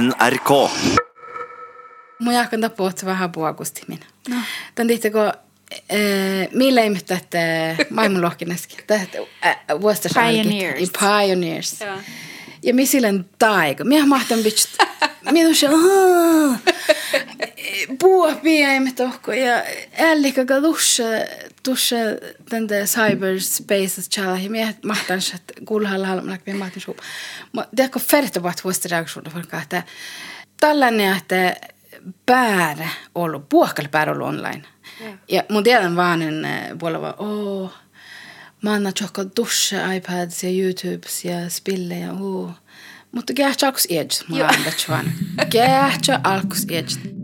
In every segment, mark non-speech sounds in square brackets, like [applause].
NRK. Mun jahkan tapuut vähän puakusti minä. No. Tän tihtako äh, millä ei mitään, että maailmanlohkineskin. Vuostas Pioneers. Pioneers. Joo. Ja mi silleen taiko. Minä mahtan bitch. Minä se [laughs] Puhua pieni tohko ja ällikä ka tuossa tänne cyberspace challa ja minä mahtan että kuulhalla halmalla minä mahtan suupa. Mutta tiedätkö färtävät vuosta reaktiota vaikka että tällainen että päärä ollut puhkalle päärä ollut online. Ja mun tiedän vaan en puolella vaan åh Mä annan tjokka dusha iPads ja YouTubes ja spille ja uu. Mutta gäähtsä alkus edge, mä annan tjuan. Gäähtsä alkus edge.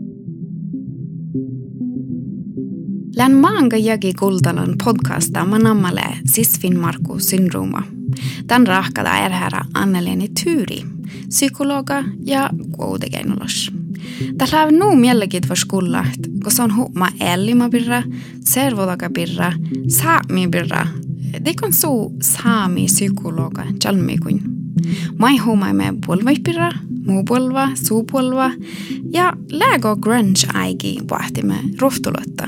Län maanga jagi kultalan podcasta manammale Sisfin Marku syndrooma. Tän rahkada erhärä Anneleni Tyyri, psykologa ja kuutekeinolos. Tällä on nuu mielekit var skullat, kun se on huuma ellima birra, servolaga birra, saami birra, Dekon su saami psykologa jalmikun. Mai huomaamme puolvaipirra, muu puolva, suu puolva ja läägo grunge aigi vahtimme rohtulutta.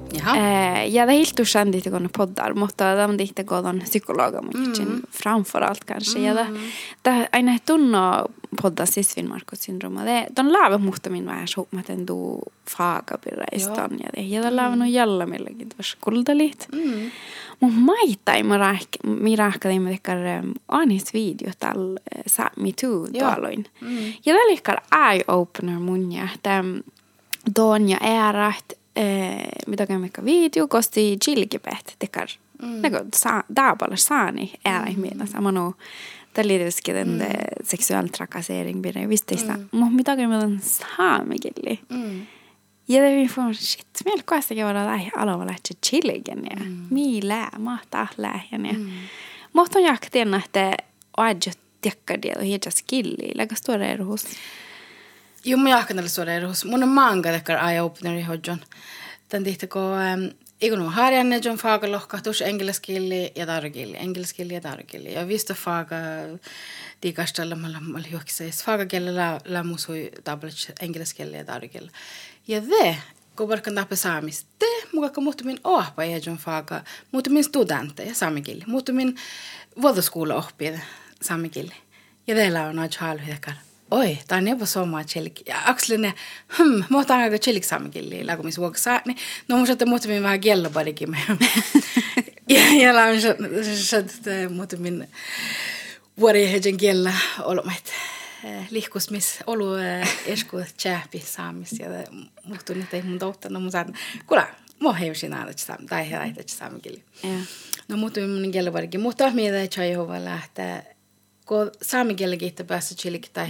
Eh, ja det är helt okänt att gå poddar, mutta de inte går någon psykologer mm. framför allt kanske. Ja, det, det, aina tunno podda sisvin Markus syndrooma. Det, de läävä muhta min vähän suhmaten du faaga pirra istan ja det. Ja det läävä no jällä milläkin tuossa kuldalit. Mm. Mun maita ei mi rahkada imme tekkar anis video tal sa me too tuolloin. Mm. Ja eye-opener mun ja, että Donja eh, mitä käy mikä video, kosti chilkipet, tekar. Mm. Nego, sa, daaballa saani äära mm. ihminen. Sama no, tällä tietysti den mm. sexuell trakassering blir det visst inte. Mm. Mitä käy mikä saamikilli. Mm. Ja det vi får shit, meillä kuitenkin vara lähi alava lähtee chilligen ja mm. mi lää, mahtaa lähen ja. Mm. Mutta on jakten, että ajat tiekka det och hitta skilli, lägga stora er hos. Jo, tällä suoraan erohus. Mun on manga tekkar eye-opener i hodjon. Tän tihtako, um, ikon on harjanne John Faga lohka, tuossa engelskilli ja tarkilli, engelskilli ja tarkilli. Ja vista Faga tiikastalla mä mä juokseis. Faga kielellä lä, lämmusui tablet engelskilli ja tarkilli. Ja ve, kun varkan tappe saamis, te mukakka muuttumin ohpa ja John Faga, muuttumin studentteja saamikilli, muuttumin vuotoskoula oppia saamikilli. Ja teillä on aika halvi tekkar. Oi, tämä jopa soma chelik. Ja akselinen, hmm, mä otan aika chelik saamikilli, lagu mis vuoksa. Niin, no mun saattaa muutamin vähän kiello parikin. ja, ja la on saattaa muutamin vuori heidän kiellä olomat. Lihkus, mis olu esku tjääpi saamis. Ja muhtun, että ei mun toutta. No mun saattaa, kuule, mä heusin aina saam, tai he laittaa saamikilli. No muutamin mun kiello parikin. Mutta mitä ei Jehova lähtee kun saamikielläkin että päässä chilik tai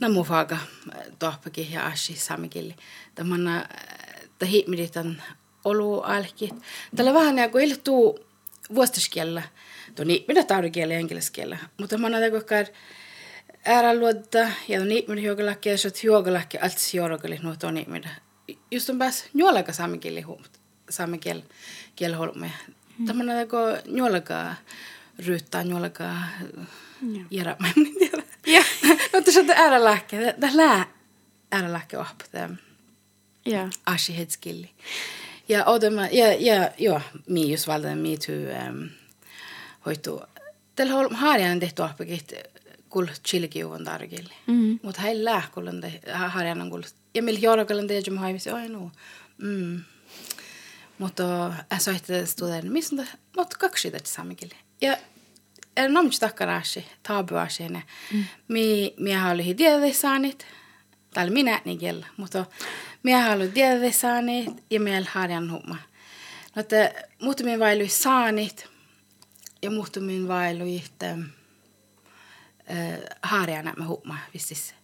namufaga tohpakin ja ashi saamikieli. Tämän tahimiritan olu alki. Tällä vähän niin kuin iltuu vuostaskielellä. Niin, mitä taurikielellä ja englanniskielellä. Mutta mä näen, että ära luodda ja niin mitä juokalakki ja sot juokalakki alts juokalakki nuo tuo niin mitä. Just on pääs juolaka saamikieli huomut. Saamikiel kiel holme. Tämä näen, että juolaka ryyttää juolaka göra. Men Ja. no tuossa on äärälähke. Tämä lää äärälähke ohpa. Tämä Ja. ashi hetskilli. Ja odotamme, ja, ja joo, mi just valdan mi tu um, hoitu. Tällä on harjan tehty ohpakit kul chilikiuvan tarkille. Mm. Mutta hän lähkullon harjan on kul. Ja millä jorkallan tehdään haivisi, oi no. Mm. Mutta äsoitte studenten, missä on mutta kaksi tätä saamikille. Ja er nomts takkarashi, tabuashi ne. Mi, mi halu hi saanit, tai minä nikel, mutta mi halu saanit ja mi harjan humma. No te muutamin vailu saanit ja muutamin vailu ihte äh, harjana me humma vissis.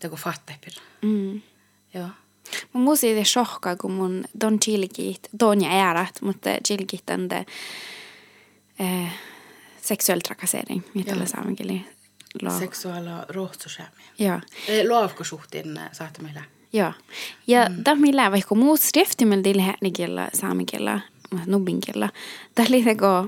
Teko fattepir. Mm. Joo. Mun musi det chocka kun mun don chilkit, don ja äärat, mutta chilkit ande eh, seksuell trakassering, mitä Joo. saamenkieli. Lo- Seksuaala rohtosämi. Joo. Luovko suhtiin saattaa meillä? Joo. Ja mm. tämä millä vaikka muut skriftimellä till härnikielä, saamenkielä, nubbinkielä. Tämä oli teko,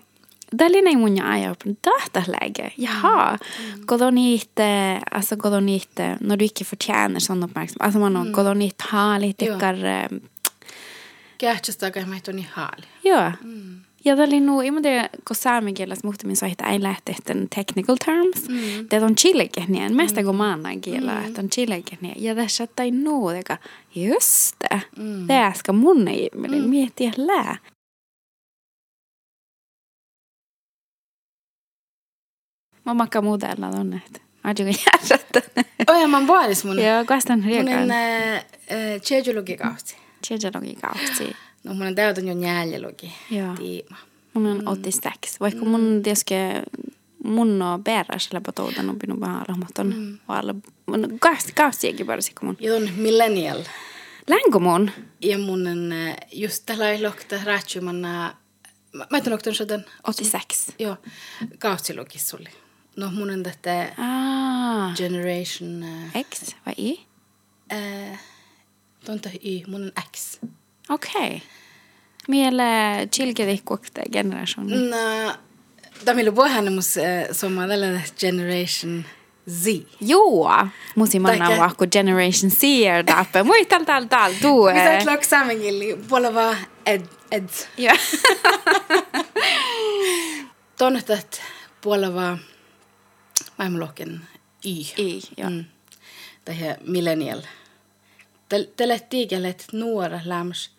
tämä oli näin mun aja upp tahta läge. Jaha, mm. kodo niitä, alltså kodo niitä, när du inte förtjänar sån uppmärksamhet. Alltså man mm. kodo niitä haalit, Joo. tykkar, Kähtsästä kai meitä on niin haali. joo. Mm. Ja oli nu, ei tiedä, kun saamenkielessä muhtamin so, että ei lähte tämän technical terms. Mm. Det on chilekehniä, mesta kuin maannan kielä, että on chilekehniä. Ja tässä tai nu, teka, just det. Mm. Det äska mun ei, mm. miettiä lää. Mä makka muutella tonne, että ajukin järjestää. Oja, mä vuodis mun. Joo, kastan Mun riekaan. en tjejulogi kautsi. Tjejelogi kautsi. No mun en täytän jo njäljelogi. Joo. Tiima. Mun on 86. Vaikka mun tietysti mun on peräisellä potoutan opinut vähän rahmaton. Mm. Alla, mun kaasti kaastiekin varsin kuin mun. Ja on millennial. Länkö mun? Ja mun en just tällä lohta räätsymanna. Mä mä tunnen oktan sodan. 86. Joo. Kautsilogi sulli. No mun en tätä Ah. generation. äh, X vai Y? Äh, tonta y. Mun en X. Okei. Okay. Miele chilkedi kuokte generation. No, tämä oli puhana mus soma tällä generation Z. Joo. Musi manna Taike. vahku Generation Z dappe. Moi tal tal tal. Du. Mitä eh, tlok samengilli? Puolella ed, ed. Joo. [laughs] Tonnet puolella maailmanlohken Y. Y, joo. Mm. Tai millennial. Tällä tiikellet nuora lämms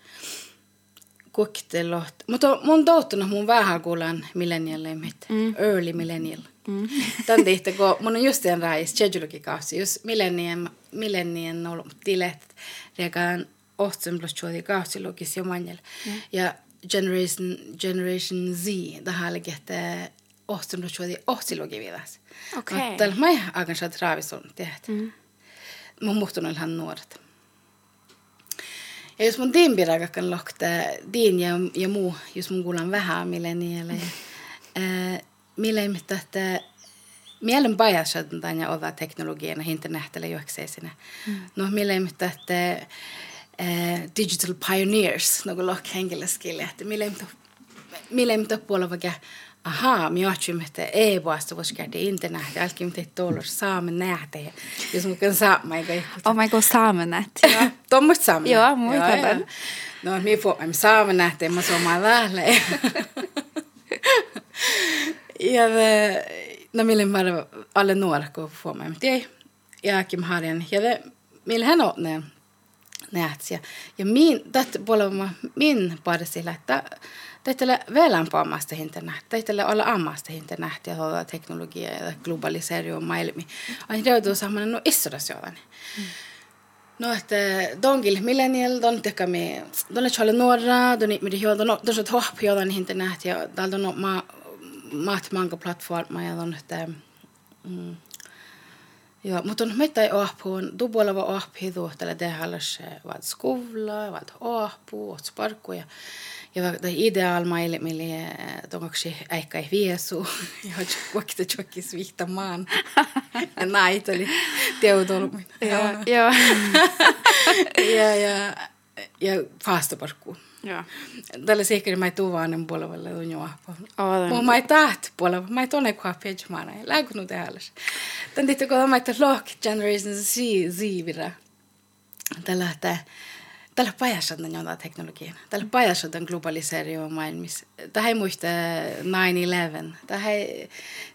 koktelot. Mutta mun touttunut mun vähän kuulan millennialle mit. Mm. Early millennial. Mm. [laughs] Tän tihti, kun mun on just den rais tjedjulogikausi, just millennium, millennium ollut tilet, reagaan ohtsen plus tjuodi kausi logis jo manjel. Mm. Ja generation, generation Z, tähän oli, että ohtsen plus tjuodi ohtsi logi vidas. Okei. Tällä mä agan saat raavisun tehdä. Mm. Mun muhtunut ihan nuoret. Ja jos mun tiimpirakakkan lohta, diin ja, ja muu, jos mun kuulan vähän millenialle. Ja, millä ihmettä, että mielen pajas on ja oda teknologiana internettille juokseisina. Mm. No millä ihmettä, että äh, digital pioneers, no kun lohk henkilöskille, että millä ihmettä, millä ihmettä puolella vaikka Aha, mi otsimme, että ei vasta voisi käydä internet, älkää mitä tuolla saamme nähdä. Jos kan saama, eikä ihmettä. Oh my god, saamenet. [laughs] Tuommoista saamme. Joo, muistan tämän. No, mi får me saamme nähdä, mä suomaan lähelle. [laughs] ja det, no millä mä alle nuora, kun me, mutta ei. Ja Kim Harjan, ja det, millä hän on ne nähts. Ja, ja min, tätä puolella min bara sillä, että Täytyy välämpäämästä internet, täytyy olla ammasta internet ja tuota teknologia ja globalisering och maailmi. On joutuu saamaan no isodas jotain. Mm. No, että dongil millennial, don teka me, don är chale norra, don inte med det don don så hopp jotain internet ja dal don ma mat manga plattforma ja don että mm, Joo, mutta on meitä ei ahpuun, dubolla var ahpidu, tällä tehallas vad skola, vad ahpu, vad sparkku ja ja var det ideal maille mille tongaksi äikka ei viesu [laughs] [laughs] ja kokta chokis vihta maan. Ja näit oli teudolmin. Joo. [laughs] Joo. ja ja ja Tällä sikkeri mä tuu vaan puolella on jo ahpu. Olen. Mun mä ei taht puolella, mä ei tonne kuha pejmaana. Lägunu tehallas. Tän tihti kun mä ei lock generation Z zivira. Tällä että Tällä pajassa on jotain teknologiaa. Tällä pajassa on globalisering maailmassa. Tämä ei muista 9-11. Tämä ei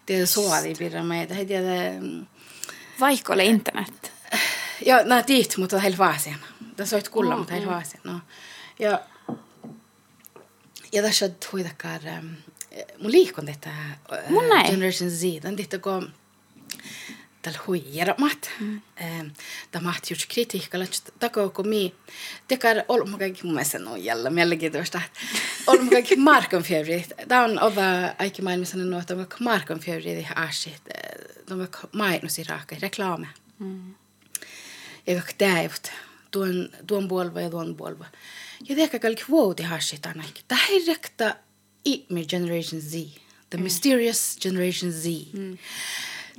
tiedä suori pidä meitä. Tämä ei tiedä... Vaikka ole internet. Joo, nämä tiit, mutta heillä vaasiana. Tässä olet kuulla, mutta heillä vaasiana. No. Ja, ja tässä on huitakkaan... Mun liikon tätä Mun näin. Generation Z. Tämä on kun tällä huijaramat. Mm. Tämä on just kritiikalla, että tako kun mi tekar olemme kaikki mun mielestä no jällä mielenkiintoista. Olemme kaikki markanfjövrit. Tämä on ova aika maailmassa sanonut, että on vaikka markanfjövrit i asit. De on vaikka mainos i raka reklame. Mm. Ja kaikki täivät. Tuon, tuon puolva ja tuon puolva. Ja det kan kaikki vuoti hasit aina. Tämä ei rekta ihme Generation Z. The Mysterious Generation Z.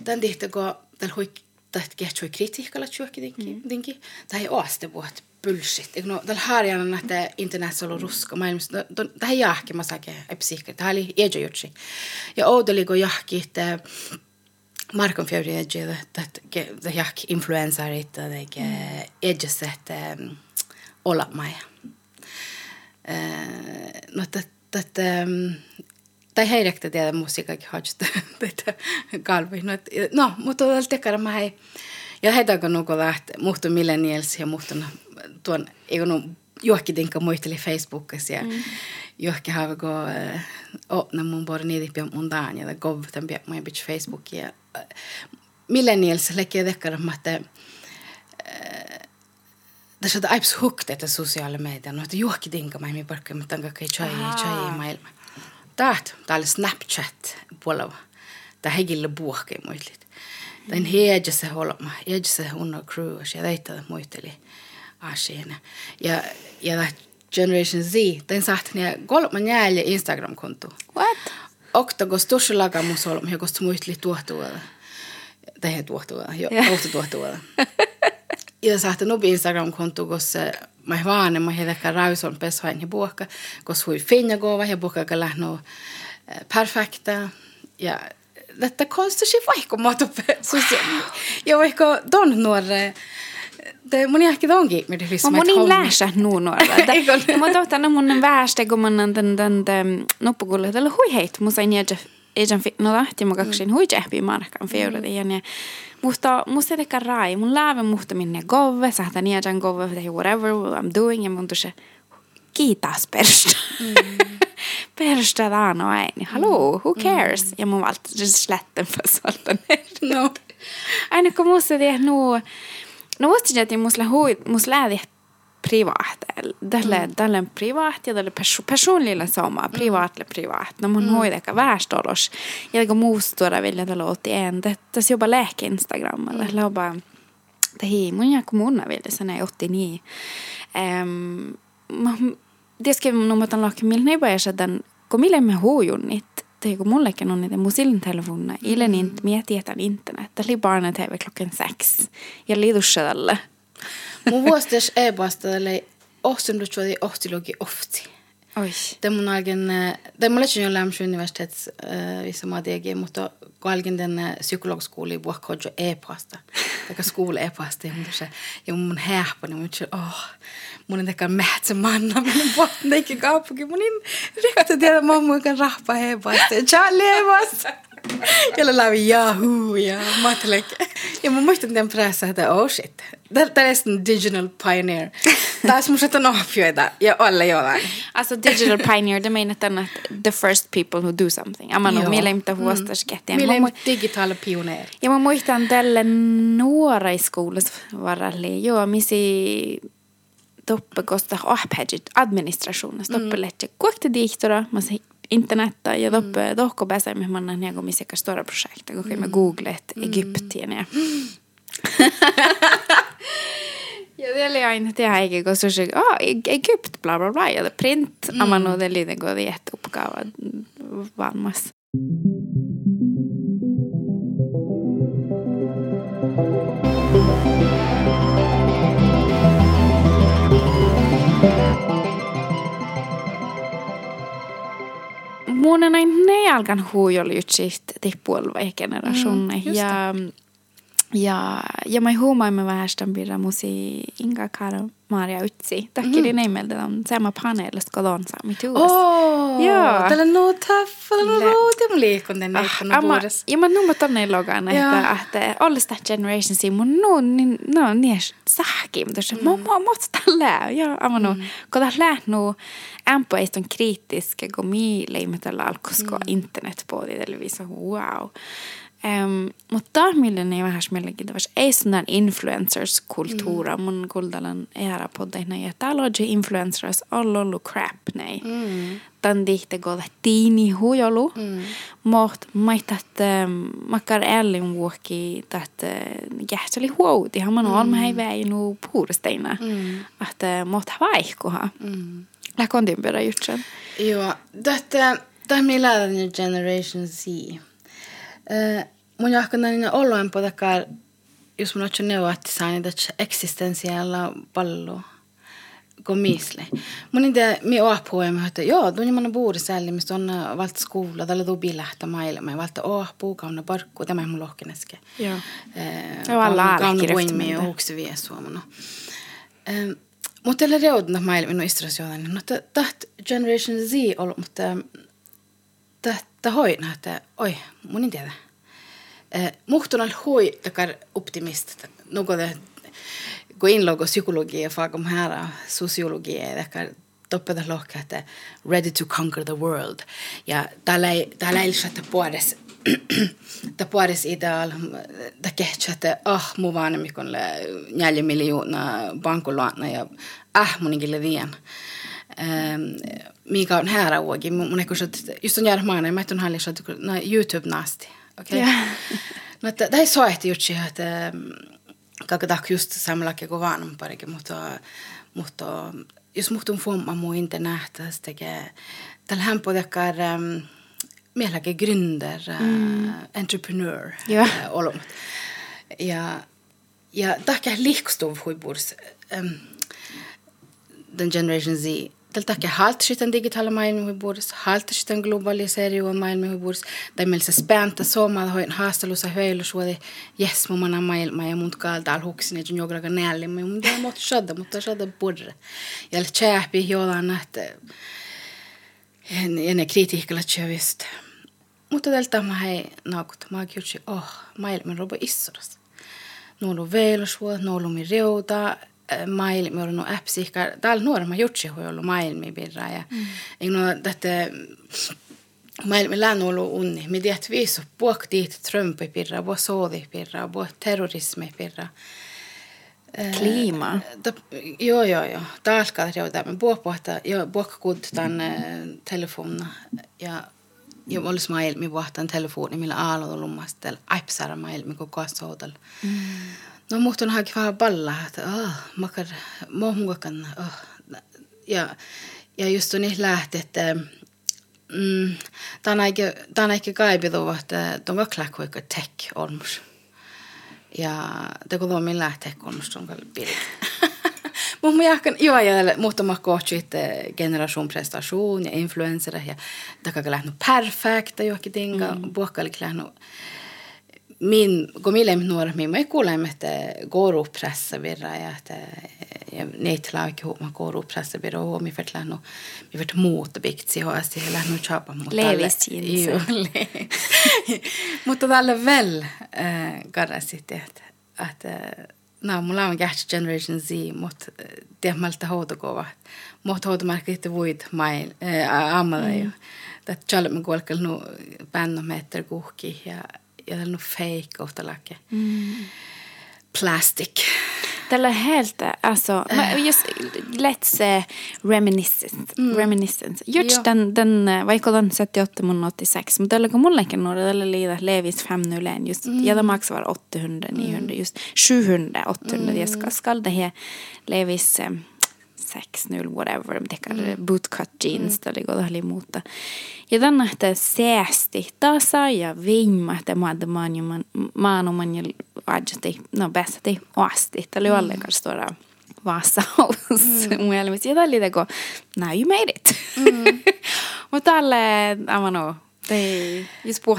Tän tihti, kun tällä huik, tästä kehtsui kritiikalla tjuokki dinki, dinki. Tämä ei aaste vuot bullshit. No, tällä harjana, että internet on ruska maailmassa. Tämä ei jahki, mä saakin, ei psykki. Tämä oli ejo jutsi. Ja oudeli, kun jahki, että Markon fjärde edge, että det jahki influensarit, että edge, että olla mai. No, että tai heidäktä tiedä musiikakin hajista [laughs] tätä kalvi. No, no mutta tällä tekara mä hei. Ja heitä kun nuko lähti, muhtu millennials ja muhtu tuon, eikö juokki tinka muisteli Facebookissa ja mm. juokki haava ko opna mun bor niitä pian mun daan ja gov tämän pian mun bitch Facebookia. Millennials lekkiä mä että tässä on aips hooked, että sosiaalinen media, no että juokki tinka mä mi parkka, mutta tanka kai chai chai maailma. Taht, täällä Snapchat puolella. Tämä hegille buohke muistlit. Tän heedjä se holma, heedjä se unno crew, ja teitä muisteli asiana. Ja, ja Generation Z, den sagt ni kolme njälje Instagram-konto. What? Okta, kos tuossa laga mun solma, ja kos muisteli tuohtuulla. Tai tuohtuulla, jo, yeah. tuohtuulla. [laughs] ja sahti nubi Instagram-konto, kos mä vaan, mä heitä rauson pesvain ja buokka, kos hui finja gova ja buokka lähnoo perfekta. Ja detta konstigt vaikka muoto [laughs] ja vaikka don nuore det mun ehkä onkin mitä mä monin läsä nuunora mutta tänä mun väärste kun mä tän tän tän noppukulle tällä hui heit mun sain jäjä ejan no lähti mä kaksin hui jähpi markan fiura ja ne mutta musta teka rai. Mun läävä muhta minne gove sahtan jäjän gove whatever I'm doing ja mun tuossa kiitas perstä. Perustada no ei, niin haloo, who mm. cares? Mm. Ja mun valta slätten för saltan. No. Aina kun musta tiedät nu, no että musta hui, musta lähti privat. Tälle, mm. tälle privat ja tälle perso personlilla sama, mm. privatle privat. No mun mm. hoideka värstolos. Ja kun muusta vilja tällä otti en, tässä jopa lehke Instagramalla. Mm. Lauba, tehi, mun ja kommuna vilja sanoi otti niin. Um, det skrev mun otan laki millä ne pääsä tämän, kun millä me huujun det kun mullekin on niitä musilin telefonna, ilen mm. miettii, että internet, oli barnet TV klockan sex, ja liitussa tälle. Mun vuostas e-pasta tälle ohtunut juuri ohtiluki ofti. Oi. Det mun algen, det mulle jo Lämsjö universitets vissa mä tiedän, mutta kun algen den psykologskooli vuokko jo e-pasta. Taka skola e-pasta ja mun se ja mun häppa niin mun se oh mun taka mähtsä manna mun eikä kauppakin mun niin rikta tiedä mamma kan rahpa e-pasta ja Charlie e-pasta. Jolla läpi Yahoo ja Matlek. Ja mä muistan tämän pressa, että oh shit. Tämä on digital pioneer. Taas musta on ohjioita ja alle jollain. Alltså digital pioneer, det menar att the first people who do something. Amma no, millä inte huosta skettiä. Millä digital pioneer. Ja mä muistan tälle nuora i skolan varalli. Joo, misi toppe kosta ahpäjit administrationista. Toppe mm. lehti kuokta dihtora. Mä internetta ja toppe mm. tohko pääsemme manna niinku missä stora projekta, kun me googlet mm. Egyptien ja ja det oli aina tehdä eikä kun se ah, Egypt bla bla bla ja print mm. no det lite går jätteuppgava varmas. Mun ne alkan huujoljutsist tippuolva generationen mm, ja ja, ja mä huomaamme vähän tämän pidä musi Inga Maria Utsi. Mm. nimeltä on sama saami tuudessa. Oh, Joo. Tällä no tällä no rooti liikun tänne ikkuna puudessa. Ja mä numma tonne logan, että, että ollista generation si mun nu, niin, no niin sahki, mutta se mä mä mä tällä. Ja amma nu, kun tällä lähnu ämpö ei on kriittiske, kun mi leimetellä alkosko internet på det, eller vi så wow. Um, mutta millainen vähän mielenkiintoista. Ei sellainen influencers-kulttuura mm. mun kultalan era poddeina. Ja täällä on influencers on ollut crap näin. Mm. Tän tihti kun tiini huijolu. Mm. Mutta mä että makkar älin vuokki että jähtseli huouti. Hän on mm. hei väinu puuristeina. Mm. Että mutta vaihkuha. Mm. Lähkö on timpera jutsen? Joo, tätä tämä meillä on Generation Z. Uh, mun jahkan niin ollaan podakar, jos mun otsin neuvoa, että saan niitä eksistensialla palloa komisle. Mun inte mi åhpuemme että joo, tunnin man bor sälli, mistä on valt skola, tällä tubi lähtä maailma, valta åhpuu, kauna parkku, tämä mun lohkeneske. Joo. Ja alla kauna voimi ja huksi vie suomana. Mutta tällä reudna maailma no istrasjodan, no taht Generation Z ollut, mutta tahta hoina, että oi, mun en tiedä. Muhtun al hui takar optimist, nuko gå in logo psykologi och fagom här sociologi ehkä toppeta lohka että ready to conquer the world. Ja täällä ei että puodes [clears throat] ta puodes ideal ta kehtsä että ah mu vaan mikon le neljä miljoonaa bankuluotna ja ah munikille vien. Mikä on här uogi mun ehkä just on jäädä maana mä on hallissa no YouTube nasti okay? yeah. [laughs] no tämä ei soehti jutsi että kakadak just samlakin kuin vanhemparikin, mutta, mutta jos muhtun fomma muu inte nähtäs tekee, tällä hän podekar um, mieläkin gründer, mm. uh, entrepreneur ja. uh, olom. Ja, ja tahkea lihkstuv huiburs, um, den Generation Z, Tältä haltshiten digitala maailma huibuudessa, haltshiten globaliseriua maailma huibuudessa, tai meillä se späntä suomalla hoin haastelussa höilysuodi, jes mumana maailma ja mun kaalta alhuksin, että jograga nälli, mutta mun ei muuta shadda, mutta shadda purre. Ja tjääpi jollain, että ja ne kritiikalla tjövistä. Mutta tältä mä hei naukut, mä kysyä, oh, maailma robo issoras. Nuolu veilusuot, nuolu mi reuta, maailmi ollut appsi, täällä nuoremma jutsi on ollut maailmi pirra ja mm. no tätä maailmi lään ollut unni. Me tiedät viisu puok tiit Trumpi pirra, puok soodi pirra, puok terrorismi pirra. Kliima. Ta, joo, joo, joo. Taalkaa reuta. Me puok puhta, joo, puok kuutetaan telefonna ja ja olisi maailmi puhtaan telefoni, millä aalot on lummasta, aipsara maailmi koko ajan mm. No musta on hakin vähän palla, että oh, makar, mohmuakan, oh. Ja, ja just niin lähti, että mm, tämä ehkä kaipitu, että tuon kaklak vaikka tech olmus. Ja te kun tuon lähtee olmus on kyllä pilk. Mutta mä jahkan, joo, ja muutama kohti, että generation prestation ja influencer ja takakaan lähtenyt perfekta johonkin tinga, mm. puhkalik lähtenyt min, kun mille nuoret, min mä kuulen, että går upp pressa virra ja että ja neitä lauki huoma går upp pressa virra och mi fert lähnu mi fert muuta bikti ho asti lähnu chapa mutta Leevis Mutta tällä väl äh, karrasit että että no mulla on gäht generation Z mutta tehmältä houtokova mutta houtomarkki että voit mail äh, ammalla jo. Että chalme kuolkel nu bännometer kuhki ja ja no fake kohtalake. Mm. Plastic. Tällä helt, alltså, äh. just let's uh, reminiscence. Mm. reminiscence. Just den, den, vaikka den 78 mun 86, mutta tällä kun mullekin nuori, tällä levis 501, just, mm. ja det maksa var 800, 900, mm. just 700, 800, mm. jag ska, ska det här levis um, 6-0, whatever, tekar mm. bootcut jeans mm. tällä kohdalla muuta. Ja tänne, että säästi, tasa ja viima, että maanjuman, maanuman ja ajati, no bästi, oasti. Tällä oli ollenkaan stora Vasaus mm. mielessä. Ja tällä oli teko, now you made it. Mm. Mutta tälle, aivan no, ei, just. Mun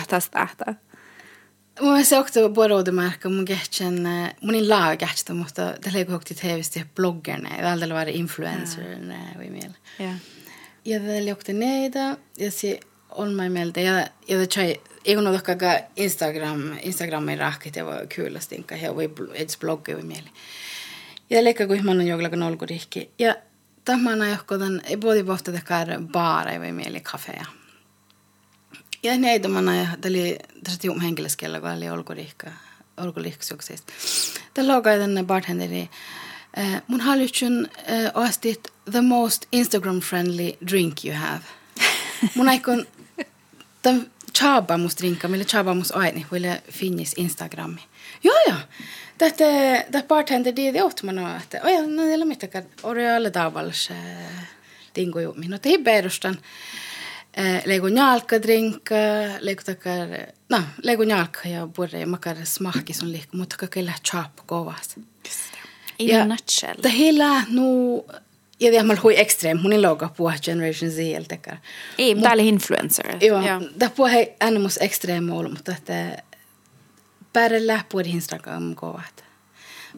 se också boroudumarka mun gehtsen munin laa gehtstä mutta tällä kun hokti TVstä bloggerna ja välillä var influencerna vi mel. Ja. Ja tällä hokti neida ja se on mai mieltä ja ja det chai Egon on dokka Instagram Instagramin rahkit ja voi kyllä stinka ja voi eds blogge vi mel. Ja lekka kun man on jogla kan olko rikki ja tamana johkodan ei bodi pohta tekar baara ja vi mel kafea. Ja näitä mä ja täli tässä tium henkilöskellä kun oli olkorihka olkorihksuksesta. Tällä logai tänne bartenderi Uh, mun haluatsin uh, ostit the most Instagram friendly drink you have. [laughs] mun aikon tämän chaba mus drinka, millä chaba mus aini, ville finnis Instagrami. Joo joo. Tätä, tätä bartender det det åt man että oj, no ei ole mitään, ori alle tavallis tingo jumi. No te perustan. Eh, Lego jalkadrink, lego takar, no, lego jalka ja burre, makar smaki som liik, mutta kakella chap kovas. In a nutshell. Det hela nu, ja det mal hui extrem, mun loga på Generation Z helt tekar. Ei, tää oli influencer. Joo, det på hei animus extrem ol, mutta että pärellä puoli Instagram kovat.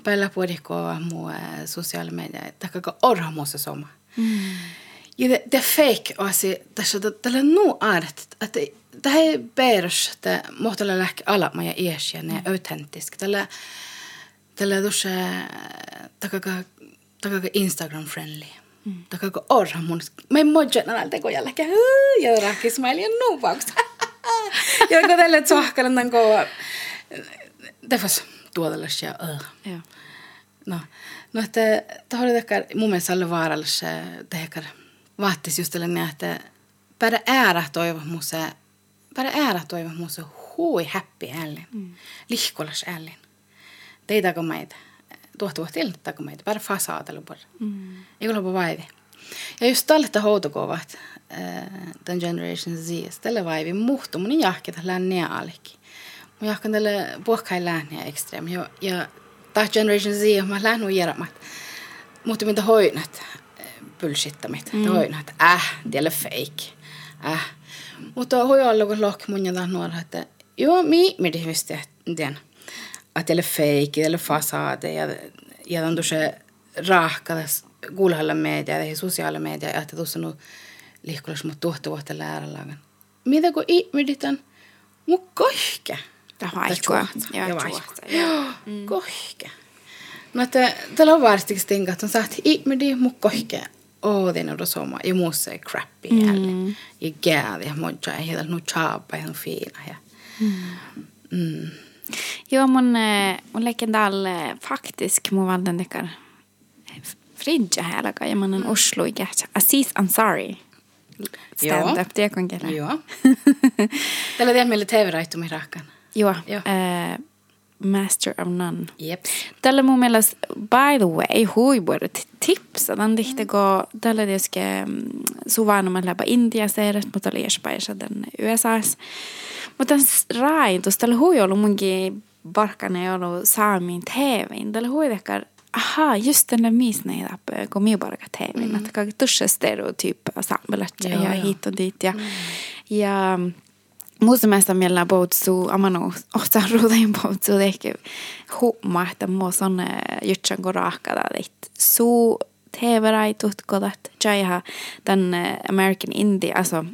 Pärellä puoli kova mu eh, sosiaali media, takaka orha muussa soma. Mm. Ja det, det är fake asi, tässä tällä nu art, että det här är bärs, että mohtalla lähki ala maja ies ja ne autentisk. Tällä tällä tuossa takaka takaka Instagram friendly. Mm. Takaka orha mun. Mä en moja näillä teko jälkeen. Ja rakki smile ja nuvauks. ja kun tällä tsohkalan tämän kova. Tefas tuodella ja Ja. No, no että ehkä mun mielestä oli vaarallista tehdä vaattis just tällainen, että bara ära toivo musse, bara ära toivo musse hui happy ällin, mm. lihkolas ällin. Teitä meitä, tuohtuva tiltä meitä, bara fasaatelu bara. Mm. Ei ole vaivi. Ja just tälle että houtokovat, tämän Generation Z, tälle vaivi muhtu, mun jahki tällä nealikin. Mun jahkan tälle puhkai lääniä ekstrem. Ja, ja tämä Generation Z, mä lähnu järmat. Mutta mitä hoinat, bullshittamit. Mm. Hoinat, että äh, det är fake. Äh. Mutta hoi olla, kun lohki mun ja nuora, että joo, mi, mi det visste den. Att det är fake, det är fasade, ja, ja on tuossa rahkadas kuulhalla media ja sosiaali media, että tuossa nu liikkulas mut tuohta vuotta läärälagan. Mitä kun ihmiditän? Mu kohke. Det har aikkoa. Ja, ja Joo, [gasps] kohke. No, että tällä on varstiksi tinkat, on saat ihmidi mu kohke. Oo, det är nog så ja muussa crappy mm. ja gäävi ja moja ja heillä nu chapa ja nu fina ja. Mm. Mm. Joo, mun, eh, mun lekin täällä faktisk mun valtan tekar fridja hääläkä ja mun on Oslo i kähtsä. Aziz Ansari. Stand-up, det kan kella. Joo. Tällä tiedän meille TV-raittu rakkan. Joo. Joo. Äh, Master of None. Jep. Tällä mun mielestä, by the way, hui voi tipsa. Tämän tihti, kun tällä tietysti suvaanuma läpä Intiassa edes, mutta oli Espanjassa tänne USAs. Mutta raitus, tällä hui ollut munkin barkana ei ollut saamin TVin. Tällä hui ehkä aha, just den där misen i app kom ju bara TVin. Mm. Att jag tuschar stereotyper samhället ja, ja, hit och dit. Ja. Mm. ja Muusamasta mielellä boutsu amanu ohta ruudain boutsu ehkä humma, että mua on jutsan että suu TV-rai tutkodat, jaiha den American India, alltså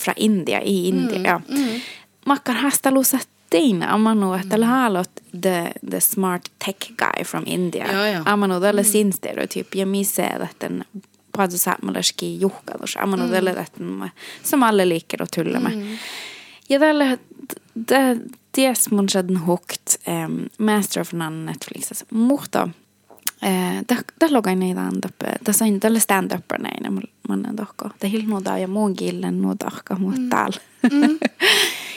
fra India i India, mm, ja. Mm. Makkan hastalussa teina amanu, että mm. haalot the, the smart tech guy from India. Ja, ja. Amanu tälle mm. sin stereotyp, ja missä että paljon saamalaski juhkalus, amanu tälle, että att tulla med. Mm. Ja tällä ties mun shadn hukt um, Master of None Netflixas. Mutta Tämä logai niitä antappe. Tässä on tällä stand-up näin, mun tohko. Tämä hilnuudaa ja muun killen nuu tohko, mutta täällä. Mm.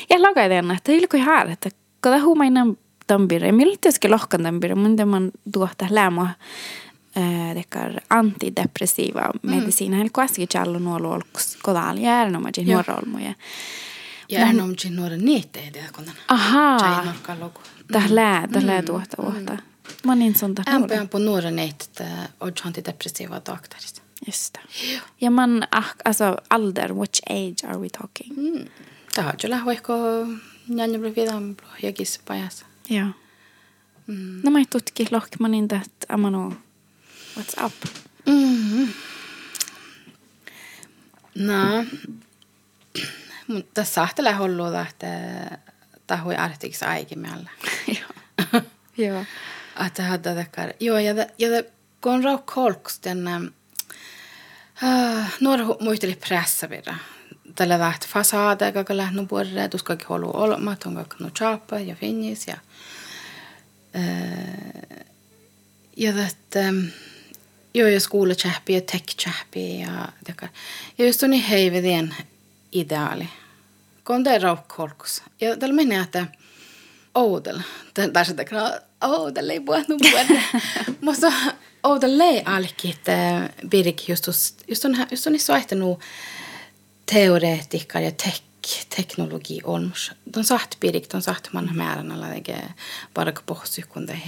ja logai den, että hilkui här, että kada huumainen tampire. Miltä tietysti lohkan tampire, mun tämän tuohta lämö dekar antidepressiva medisiina. Eli kuitenkin jallu nuolu olkus kodal järnomaji nuorolmuja. Ja en om sin nuoren niitä ei tiedä, kun Ahaa. Tjai norkan luku. Tählää, tählää tuohta vuotta. Mä niin son tähän. Ämpään på nuoren niitä, että on antidepressiva doktorista. Just det. Ja man, ah, alltså alder, which age are we talking? Mm. Tämä on kyllä vaikka njänjä blir vidam jagis pajas. Joo. Mm. No mä tutki lohkmanin, että amano, what's up? Mm. No, mutta sahtelee hulluuta, että tahui artiksi aikimällä. [laughs] Joo. Joo. Att jag hade det Joo, ja, ja det kun rau kolks den uh, några muisteli pressa vielä. Tällä väht fasade, kaka lähnu puolelle, tuskakin halu olemat, on kaka no chapa ja finnis ja uh, ja että joo, ja skolekähpi ja tech-kähpi ja det Ja just on niin heivedien ideaali. Är raukkolkus. Ja tällä menee, että oudel. Tai sitten kun oudel ei puhua nu puhuta. [laughs] Mutta oudel ei alki, että Birk just just on just on nu teoreetikar ja tek, teknologi olmus. De saht pirik, de saht man määränä lege parka pohsykun det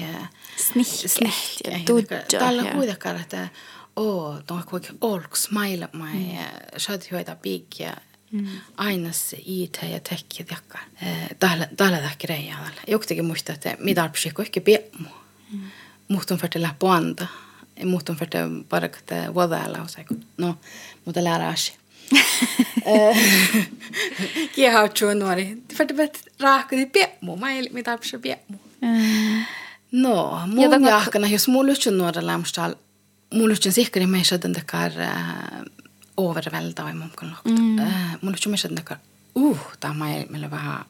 Snihke ja tudja. Tällä kuitenkaan, että oo, de har olk smile mai shad hoida big aynısı iyiteye tekki yakka dala da greja dala jokte ge muhta te mi dar psiko ikke be muhtum för la på anda. Muhtum för te bara kte wada la och säkert no mota lära sig [laughs] eh, [laughs] Ki ha chun mari. För det vet rak det be mo mai mi dar psiko be mo. Mm. No, mun jakana jos mulut chun nuora lamstal mulut chun sikkeri meisä den takar dekar overvelda i mumkan lokt. Mulla on den dekar, uh, tämä ei meille vähän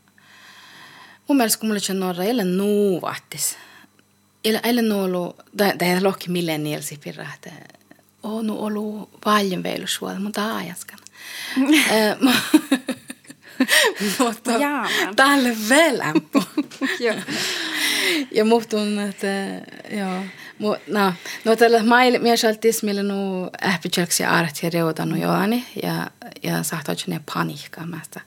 Mun mielestä kun mulla on nuora, ei ole nuuvattis. Ei ole nuolu, tai ei lohki millennialsi pirra, että on ollut paljon veilusuoda, mutta ajaskan. Mutta tälle vielä [laughs] ja muhtun, että joo. No, no tällä mail mielsaltis millä nu ähpitselksi art ja reudanu joani ja ja saattaa ne paniikkaa mästä.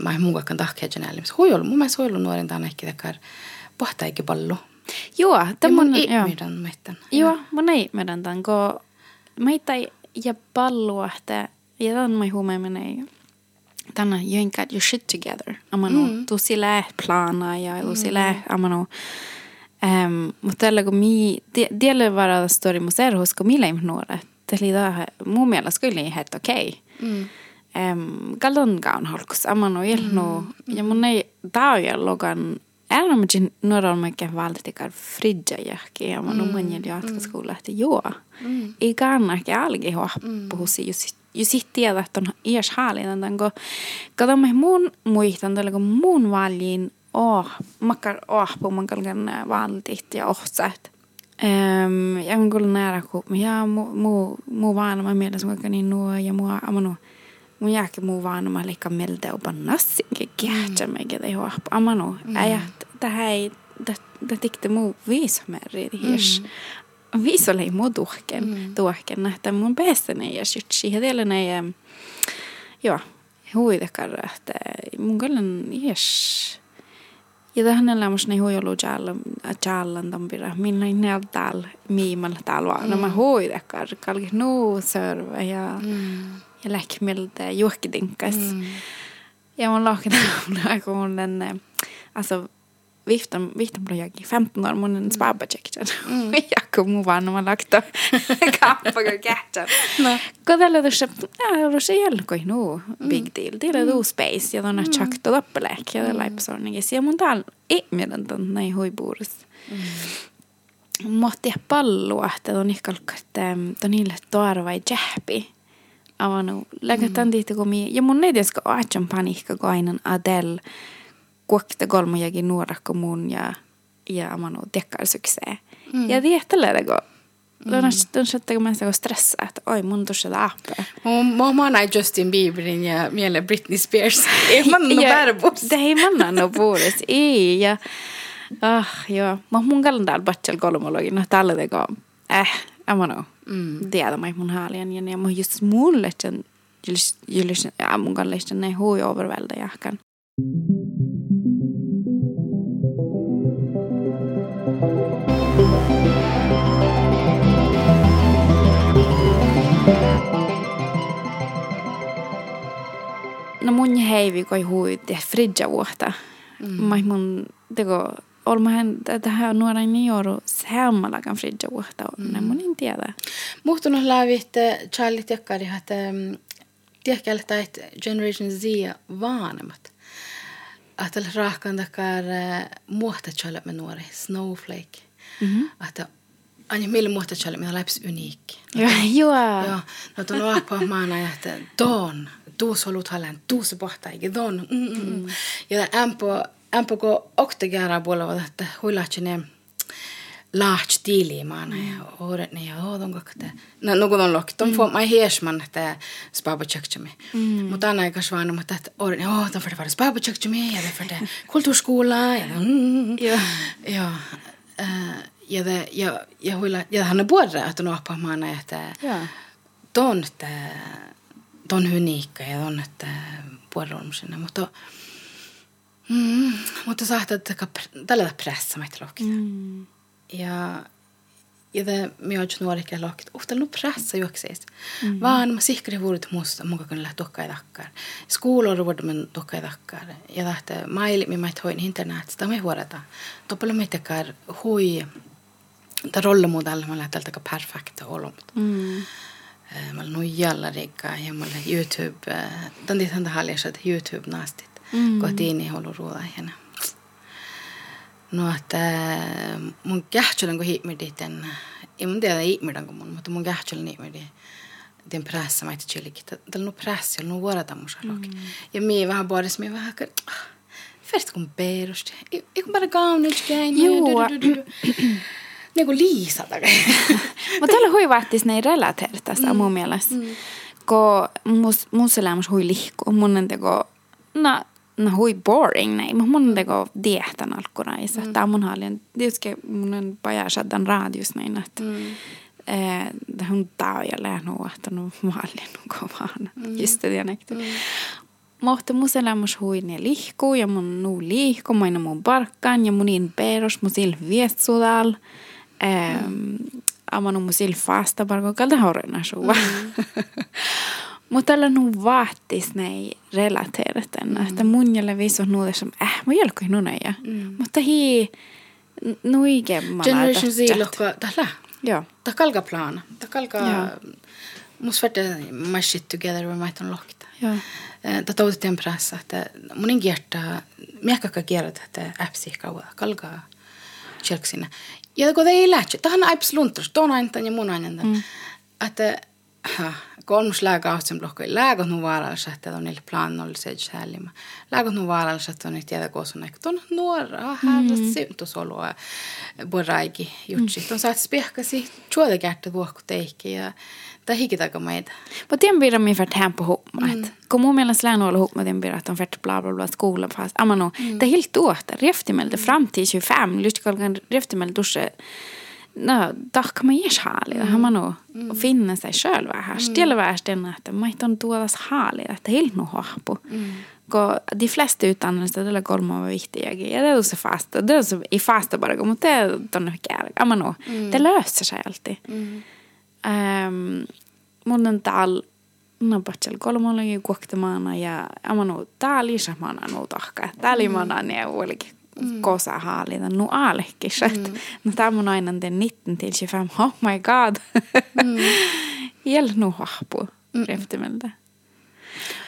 Mä en muuakaan tahkeja näille. Huijolu, mun mielestä huijolu nuorin tämän ehkä takar pohtaikin pallu. Joo, tämä on joo. Meidän meidän. Joo, mun ei meidän tämän, kun meitä ja pallua, että ja tämän mä huomioon tänä jönkat your shit together. Amano, mm. tu sillä plana ja tu sillä amano. Um, mutta tällä kun mi, tielle vara story museer hos kun nuore. Tällä idea mun mielestä kyllä helt okei. Okay. Mm. Um, kallon gaun halkus amano ilno mm. ja mun ei tauja logan några av mig valtikar fridja jahki ja mun mun jäli jatkoskola että joo. Mm. Ei kannaki algi hoppu husi just ju tiedä, että on iäs haalinen tanko. Kato me muun muistan kun muun valjiin oh, makkar oh, man kalkan valtit ja ohsat. Um, ja mun kuulun nära, kun ja mu, mu, mu vaanama mielessä vaikka niin nuo ja mua amanu. Mun jääkin muu vaanama liikka mieltä opa nassinkin kiehtä meikä tei huoppu. Amanu, äijät, tähän ei, tämä tikte muu viisameri hirs. viis oli mu tuhken, mm. tuhken, että mun päästäni ja sytsi hedelänä ja joo, huidekar, että mun kallan jes. Ja tähän elämässä ne huijolu jalla, jallan tampira, minna ne täällä miimalla täällä vaan. No mä huidekar, kalki nuu sörvä ja, mm. ja läkmiltä ja juhkidinkas. Mm. Ja mun lohkin [laughs] kun mun den, alltså viftan, viftan blev jag 15 år, mun en spabajakten. Mm. ja kun mun vaan mä lakta kappaga kähtän. No. Kodella tuossa, ja tuossa jälkoi nuu big deal. Tila tuu space ja tuonne chakto toppelek ja tällä episodinkin. Ja mun täällä ei mielen ton näin huipuurissa. Mm. Mohti pallua, että on ihkalkka, että on niille toarva ei jähpi. Avanu, läkätään tihti kun mi, ja mun ei tiedä, kun aatsan paniikka, kun aina Adele kuokta kolmojakin nuorakko mun ja, ja amanu tekkarsukseen. Mm. Ja tiedättelee, kun Tunnustat, että mä sitä stressaa, että oi mun tuossa läppä. Mä oon näin Justin Bieberin ja mieleen Britney Spears. Ei mä no pärbus. Det ei mä no puhus. Ei. Ja, ah, joo. Mä mun kalendal batsel kolmologin. No tällä teko. Eh, mä no. Mm. Tiedä mä mun haalian. Ja mä just mulle, että julis, ja mun kalleista ne hui overvältä jahkan. No mun heivi koi hui te fridja vuotta. Mm. Mä mun teko olmahan tähän nuoren niin jouru seammalakan fridja vuotta. Mm. Ne mun en tiedä. Muhtunut lävit Charlie Tjökkari, että tiedätkö, että Generation Z vanemmat. Että rahkan takar muohta challe med nuori, Snowflake. Mm-hmm. Että Anja, millä muohta challe, mitä läps uniikki. [laughs] Joo. Joo. Joo. No tuolla appa maana, että don tuus ollut halän, tuus pohtaigi, don. Mm, mm, mm. Ja ämpö, ämpö kun oktegäära puolella, että huilahtsine laats tiilimaana ja året ne ja ådon kakte. No nuku on lokki, ton får mai hiesman että spaba tjöktsemi. Mutta anna eikä svana, mutta että året åh, ton får det vara spaba tjöktsemi ja det får det kulturskola ja [laughs] ja. Ja. Ja det ja ja huila ja han är både att on appa maana että ton että on unika ja on, että puolelomsina, mutta mm, mutta saattaa tällä pressa meitä lohkita. Mm. Ja ja det mi on nuorikki lohkit, uhta nu pressa juokseis. Mm. Vaan mä sihkari vuodet musta, mun kakon lähti tokkai takkar. Skuuloru vuodet mun tokkai takkar. Ja lähti maili, mi mait hoin internet, sitä me huorata. Toppelu mitäkään hui, ta rollemodeller man lät allt perfekta olot. Mm. Mä olen nujalla rikka ja mä olen YouTube, den dit hända halja että YouTube nastit. Mm. Kotiin holu ruoda No, että mun kähtsälän kun hiipmiditen, ei mun tiedä hiipmidan kun mun, mutta mun kähtsälän hiipmidin den pressa mä itse chillikin. Tällä on pressa, on vuorata musa mm. Ja mie vähän puolesta, mie vähän, färst kun perusti. Ei kun bara kaunit käin. Joo. [clears throat] niin kuin liisata. [laughs] Mutta tällä hui vahtis ne relateerit tästä mm. mun mielestä. Mm. Ko mus, mus elämässä hui lihku. Mun on teko, na, na hui boring näin. Mun on teko diehtan alkunaisa. Mm. Tämä mun halin, tietysti mun on pajasaddan radius näin, että mm. Eh, hun taojalle nu että no mallin kovaan. Mm. Just det dialekti. Mm. Mutta mun elämässä hui ne lihkuu ja mun nuu liihku, mä mun barkkaan ja mun in peros, mun sil vietsudal. Mm. Mm. Amano mu sil fasta bargo kalda horena sua. Mm. [laughs] Mutta tällä nu vaattis nei relateerat tänne, mm. että mun jälle viso nuude som äh, mä jälkeen nuneja. Mm. Mutta hi nuigemmalla. Generation Z lohka tällä. Joo. Ta kalka plana. Ta kalka mus värde my shit together with my ton lohkita. Joo. Ta tautettiin pressa, että mun in kierta, miekka kierta, että appsi kauan kalka kjelksinä. Ja kun ei lähtö, tähän aips luntus, tuon aina ja mun aina. Mm. Että kolmus lääkautsen blokko ei lääkot nu vaarallis, että on niille plannollisia säällimä. Lääkot nu vaarallis, että on niitä tiedä kosuna, että on nuora, härra mm. syntusolua, boraiki jutsi. Mm. On saat spiehkasi, chuoda kärtä vuokku teikki ja tai hikitaka meitä. Mutta tien blir de för tempo ihop. Mm. Kun mun mielestä lään olla ihop med den blir att de färt bla bla bla skolan fast. Amano, mm. det är helt åt. Reftimelde fram till 25, lyst kalkan reftimelde dusche no, tahka mä jes haalida. Mm. Hän no mm. finna sig själv här. Stilla värsten att mä on tuodas haalida, että helt no hahpu. Mm. Ko de flesta utannelser tällä kolme var viktiga. Ja det är så fasta. Det är så i fasta bara, mutta det on kär. Ja, no, mm. det löser sig alltid. Mm. Um, mun on täällä no patsel kolmollakin kuoktamana ja amanu täällä isämana no tahka. Täällä imana ne olikin mm. kosa haalita nu aalehkis. Mm. No tämä on aina den 19 till 25. Oh my god. mm. [laughs] Jäl nu hahpu mm.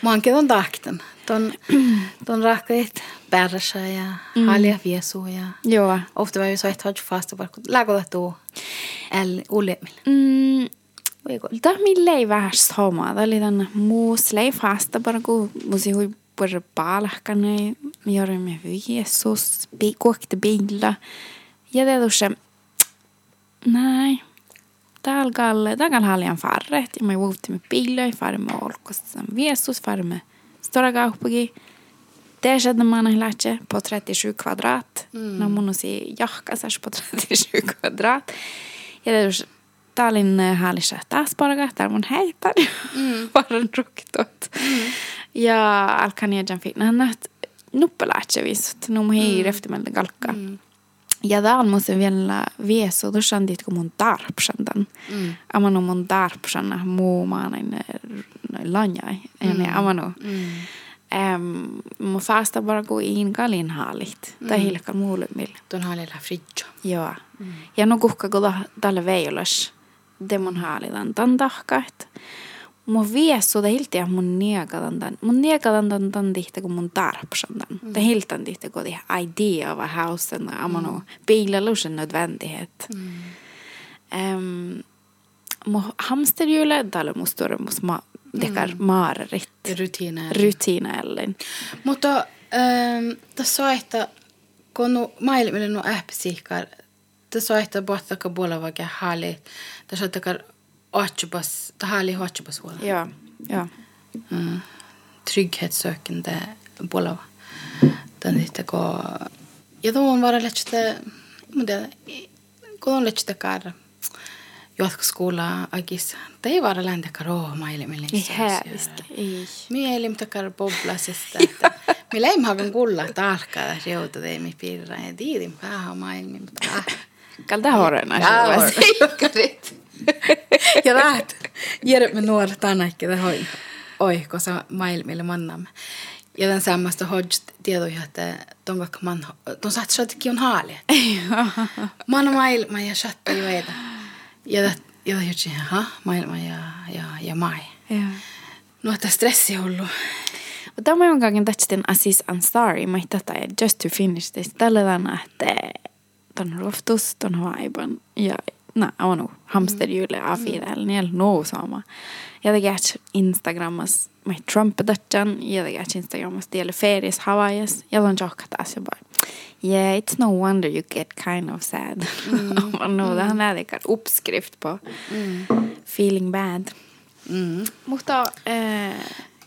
Mankin on tahten. Ton, [clears throat] ton rahkait bärsa ja mm. halja viesu ja Joo. ofta var ju så ett har fast bara lägga det el olemil. Mm. Tämä millä ei vähän sama. Tämä oli tämän muus lei fasta bara kun musi hui por palkane, gjorde med Jesus, åkte bilar. Ja det då se, nej, täällä galle, täällä haljan farret, ja mä vuotti med bilar, farre med olkossa, Jesus, farre med stora kauppagi. Det skedde man en lätje på 37 kvadrat. Mm. När man ser jahkasas på 37 kvadrat. Ja det då Tallinn häällissä taas paraga, täällä mun heitar. Mm. [laughs] Varan ruktot. Mm. Ja alkaniejan fitnannat nuppalaatsevisut, no hei mm. eftermälde galka. Mm. Ja täällä musta vielä dit kun mun tarpsandan. Mm. Amano mun tarpsanna muu maanain lanjai. Ja ne amano. Mm. Um, mun fasta bara gå in galin haalit. Mm. Tai hilkal muulumil. Tuon haalilla fridjo. Joo. Mm. Ja no kuhka kun tälle veijolas. Demon haalitan tan tahkat mun viesu da hilti mun niekadan dan mun niekadan dan dan tihti kun mun tarpsan dan mm. det hiltan tihti kun det idea av hausen amano mm. bilalusen nödvändighet mm. um, mu hamsterhjule dalle mu större mus ma dekar mm. maarit rutiina rutiina ellen mutta um, tässä että kun maailmille nu äppisikkar tässä että bottaka bolavaga hali tässä että Det härliga Archibas hål. Ja, ja. Mm. Trygghetssökande bolava. Den inte gå... Ja, då on vara lähtste... Mutta kun on lähtste kar... jatkoskola agis. Det ei vara läntä karo maailmille. Ei hääviski, ei. Minä elim takar boblasista. ei hakan kulla talkaa tässä joutu teemi pirra. Ja tiedin päähän maailmin. Mutta ah. Kalta horena. [laughs] Ja rahat. Järjät me nuoret tänäkin, että hoi. Oi, kun se maailmille mannamme. Ja den samasta hodge tietoja, että ton vaikka man, ton saat shotkin on haali. [laughs] Man maailma ja shatta jo eitä. Ja det, ja det jutsi, ha, maailma ja, ja, ja mai. Ja. No, että stressi ollut. Och tämä on kangen tähtsin Aziz Ansari, mä tätä just to finish this. Tällä tavalla, että ton roftus, ton vaiban ja na, on hamsterhjulet A4 niin no sama. Ja det gärt Instagramas med Trumpetatjan, ja det gärt Instagramas del ferias Hawaiias. Ja don jokkat alltså bara. Yeah, it's no wonder you get kind of sad. Mm. [laughs] man know, det han är det uppskrift på feeling bad. Mm. Mutta eh,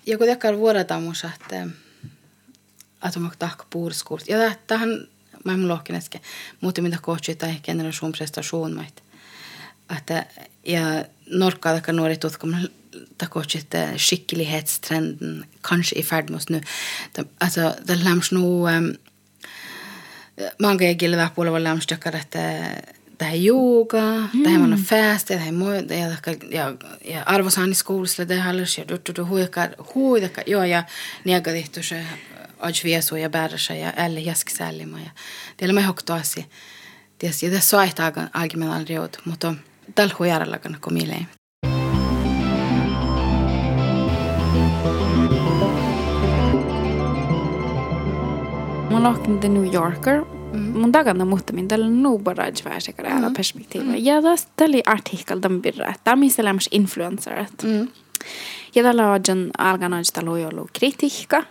Ja kun tekee vuorotamus, että että on tahka puurskuurt. Ja tähän mä en lohkin äsken, mutta mitä coachit tai generationsprestation mait. Että ja norkkaa taka nuori tutkimus ta coachit skicklighetstrenden kanske i färd med oss nu. Alltså det lämns nu um, många är gilla på det lämns det att det här yoga, mm. det här man fast, det här moj, det här ja ja arvosani skoulassa, det här lörs ja du du huikar huidaka joo ja niega tehty se ajviesu ja bärsa ja elle jasksällima ja teillä me hoktoasi. Ties ja tässä aihtaa algimen riot, mutta tällä huijärellä kan komile. mun lohkin The New Yorker. Mun takana mutta min tällä nuubara jväärsekare äällä perspektiiva. Ja tästä tällä artikkel tämän birra, että missä lämmäs influencerit. Ja tällä on alkanut sitä luojolu kritiikka.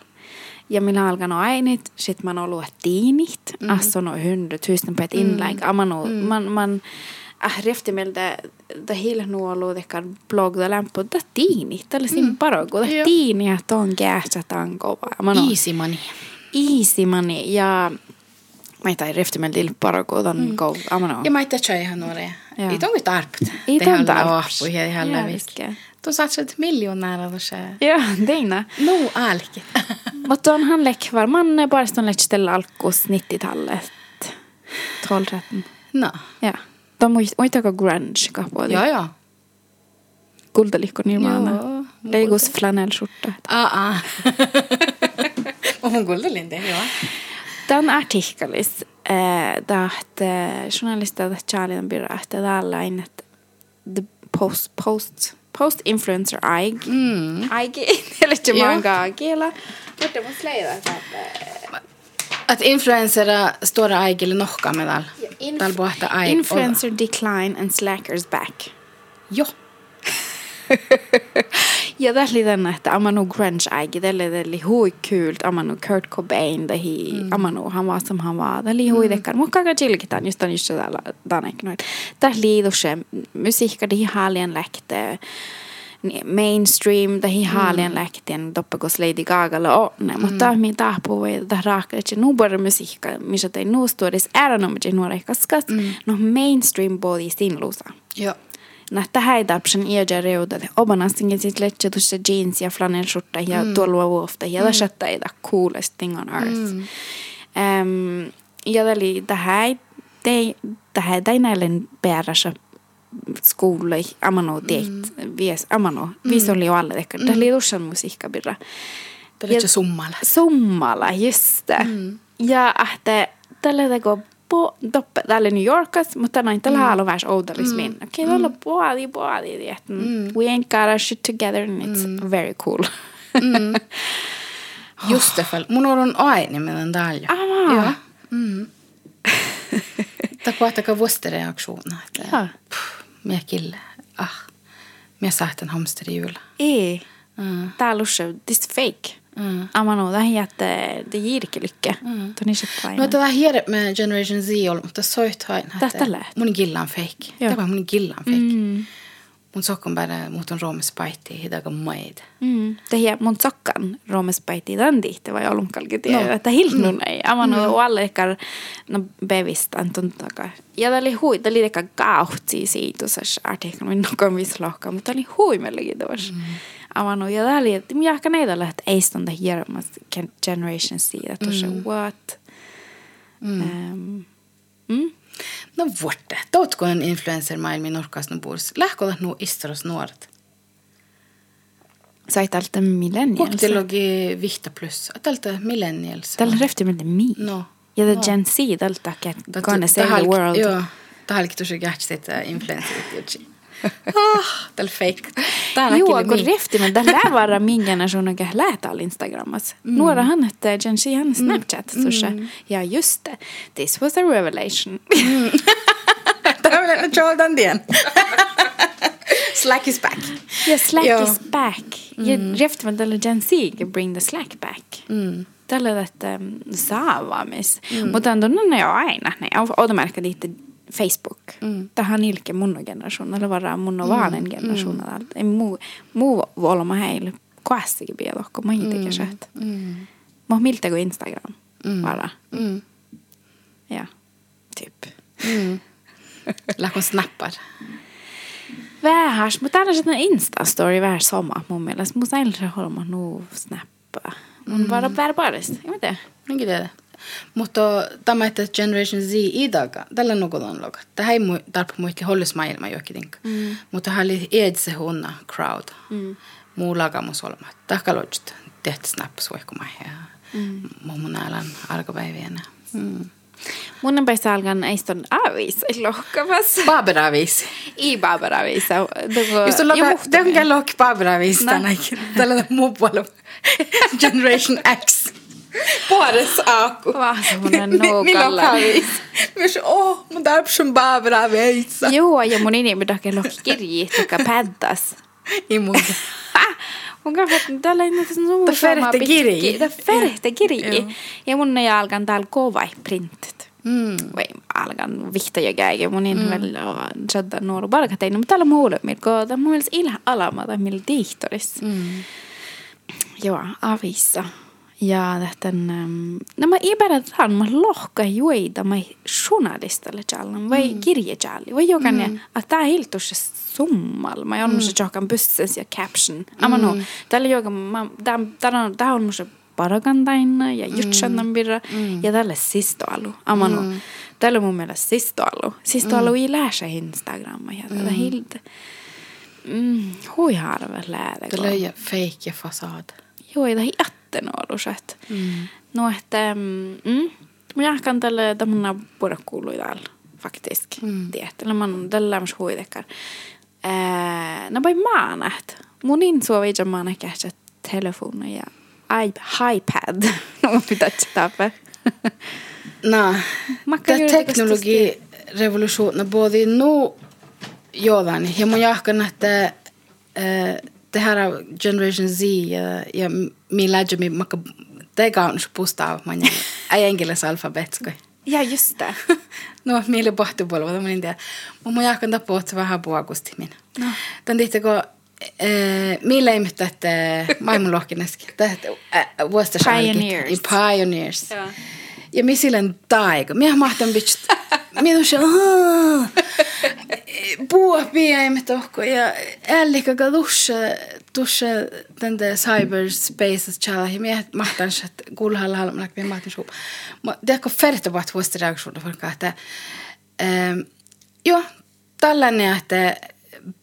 Ja minä alkanut ainit, sit man ollut tiinit, mm. alltså no hundratusen på ett inlägg. Mm. Man, man, man äh, rehtimiltä da hillä nuolu dekar blog da lämpö da tiinit, tällä simparo, kun da tiini, että on käässä tankova. Easy money. Easy money, ja mä ei tai rehtimiltä ilparo, kun on kov. Amano. Ja mä itse tjai ihan nuoria. Joo. Ei tongi tarpt. Ei Det här ton tarpt. låppu ja det här Ja, lävik. visst. De satsat miljonärer och så. Ja, Deina. No alkit. [laughs] Mutta on han lekvar man bara stån lähtstellä alkus 90-tallet. 12-13. No. Ja. De muistako grunge kapuoli. Ja, ja. Kultalikko nilmaana. Joo. Legos flanellskjorta. Ah, ah. Och hon guldalinde, ja. Tämän artikkelis, äh, että journalista Charlie birra, että tällainen, että the post, post, post influencer aig. Mm. Aig, [laughs] eller inte Joo. många kiela. Mutta mun sleida, että Att influencera står aigille nohka med all. inf- Tal bohta aig. influencer decline and slackers back. Jo. Ja [laughs] tässä oli tänne, että amanu grunge aigi, tälle oli hui kyylt, amanu Kurt Cobain, det hi, mm. amanu han var som han var, det oli hui dekkar, mutta kaka chilkitan just on just täällä tännekin noin. Tässä liitu se musiikka, det hi haalien läkte, mainstream, det hi haalien läktien, toppakos Lady Gagalle onne, mutta min tahpu voi tähän raakka, että nu bara musiikka, missä tei nu stuodis ääränomiksi nuori kaskas, no mainstream body sinlusa. Jo. Nähtä häidapsen iäjä reudat. Obanastinkin sit letse tuossa jeans ja flanellskjorta ja mm. tuolua vuofta ja mm. sätta ei coolest thing on earth. Mm. Um, ja tähän tei tähän tei näille päärässä skoulai amano teit mm. vies amano mm. viis oli jo alle ehkä mm. täli tussan musiikka birra Det är lite summala. summalla just det. Mm. ja että tällä teko po toppe tälle New Yorkas, mutta näin tällä haluaa vähän oudolis minä. Okei, tällä puoli puoli, että we ain't got our shit together and it's very cool. [laughs] Just det, för mun on aini med den där. Ah. Ja. Mm. På kan vara reaktioner. Ja. Minä kille. Ah. Minä saat en hamster i jul. Ei. Mm. Tää lusse, this fake. Mm. Amano, det här että det ger inte lycka. Mm. Tuon iset No paino. tätä hier med Generation Z on, mutta soit hain. Tästä lähtee. Mun gillan fake. Joo. Tämä mun gillan fake. Mm. Mun sokon bara mut on Roomes paiti hidaga maid. Mm. Tehiä mun sokkan roomespaiti tämän tihti vai olumkalki tiedä, no. että hilnun mm. ei. Avan mm. alle ehkä no bevistä antun takaa. Ja tämä oli hui, tämä oli ehkä kauhti siitä se artikkelin, minun nokon vislohka, mutta oli hui melkein tuossa. Mm. Avan ja tämä oli, että minä ehkä näitä lähtä ei stonda hiermasta generation siitä, tuossa mm. what? Mm. Um, mm? No vuotte. Tootko on influencer maailmin nurkkas no puolus? Lähkö nu istoros nuoret? Sä tältä millennials. Koktilogi vihta plus. Tältä millennials. Tällä refti meiltä mi. No. Ja the no. Gen Z tältä, että gonna save the world. Joo. Tähän tosi kähtsit influencerit ah, tällä fake. Täällä Joo, kun rifti, men tällä vara min generation on lähtää Instagramassa. Mm. Nuora han että Z han Snapchat. Mm. Ja just det. This was a revelation. Mm. Tämä on nyt Jordan Dien. Slack is back. Yeah, Slack Joo. is back. Ja mm. men tällä Z bring the Slack back. Mm. Tällä että um, saavaamis. Mm. Mutta on tunne jo aina. Ne automerkka diitte Facebook. Mm. Tähän ilke mun generation, eller vara mun vaanen mm. generation. Mm. Muu, muu olma heille koastikin vielä, kun mä itsekin mm. sett. Mm. Mä miltä kuin Instagram. Mm. Vara. Mm. Ja, typ. Mm. Lähkon snappar. Vähäs, mutta täällä on Insta-story vähän sama mun mielestä. Musta ei ole holma nuu snappaa. Mun mm. bara bärbarist. Jag vet inte. Minkä tiedä. Mutta tämä, että Generation Z idaga, tällä nukulan loga. Tämä ei tarpa muitti hollis maailma jokin. Mm. Mutta hän oli edse hunna crowd. Mm. Muu lagamus olema. Tahka lojt tehty snaps vaikka mm. mun alan alkupäivienä. Mm. Mun on päästä alkan eiston [laughs] avis lohkamas. Baberavis. I baberavis. Just to loka, den lohk baberavis tänään. Tällä muu puolella. [laughs] Generation X. Puoles aaku. Vaan semmoinen nuukalla. Myös oh, mun tarpsun baabra veitsa. Joo, ja mun inimi takia lohki kirji, joka päddas. I mun. Mun kanssa tällä ei näköisen suu Ta ferhte kirji. Ta ferhte kirji. Ja mun ei alkan täällä kova printit. Mm. Vai alkan vihta ja käy. Mun ei mm. väl jadda nuoru palkatein. Mutta täällä muulle, milko tämä mun mielestä ilha alama tai millä dihtoris. Mm. Joo, avissa. Ja tämän, ähm, no mä ibarathan mä lohka juida mä journalistalle jallan vai mm. kirjejalli vai jokainen, mm. että tää hiltussa summal. Mä on musta johkan bussens ja caption. Ama no, tällä joka, tää on, tää on musta parakantaina ja jutsannan birra mm. ja tälle sistoalu. Ama no, tällä on mun mielestä sistoalu. Sistoalu ei läsä Instagramma ja tätä hiltä. Mm, hui harva läädä. Det löjä fake ja fasad. Joo, ei tähän nuoruuset. Mm. No, että mm, minä kan tälle tämmöinen puhuta kuului täällä faktiskt. Mm. Tiedätte, man tällä on huitekar. No, vai maanat. Mun insuovi ja maanat kähtsä telefoni ja iPad. [laughs] No, pitää tapaa. [laughs] No, tämä teknologi revolution både nu jodan ja mun jahkan että det här Generation Z ja, ja min lärde mig maka tega on pusta man [laughs] ei englannis alfabetskoi. Ja just det. no, meille pohti puolella, mutta minä tiedä. Mun mun jahkan otsa vähän puakusti minä. No. Tän tihti, kun Millä ei mitään, että [laughs] maailmanlohkineskin. Vuosta Pioneers. Pioneers. Ja, ja minä silleen taika. [laughs] Minä mahtan bitch. Minä on puopia tohko ja ällikka ka tuossa tuossa tänne cyberspace chala ja minä mahtan että kulhalla halmalla minä mahtan suup. Mutta tiedätkö färtävät vuosta reaktiota vaikka että ähm, joo tällainen että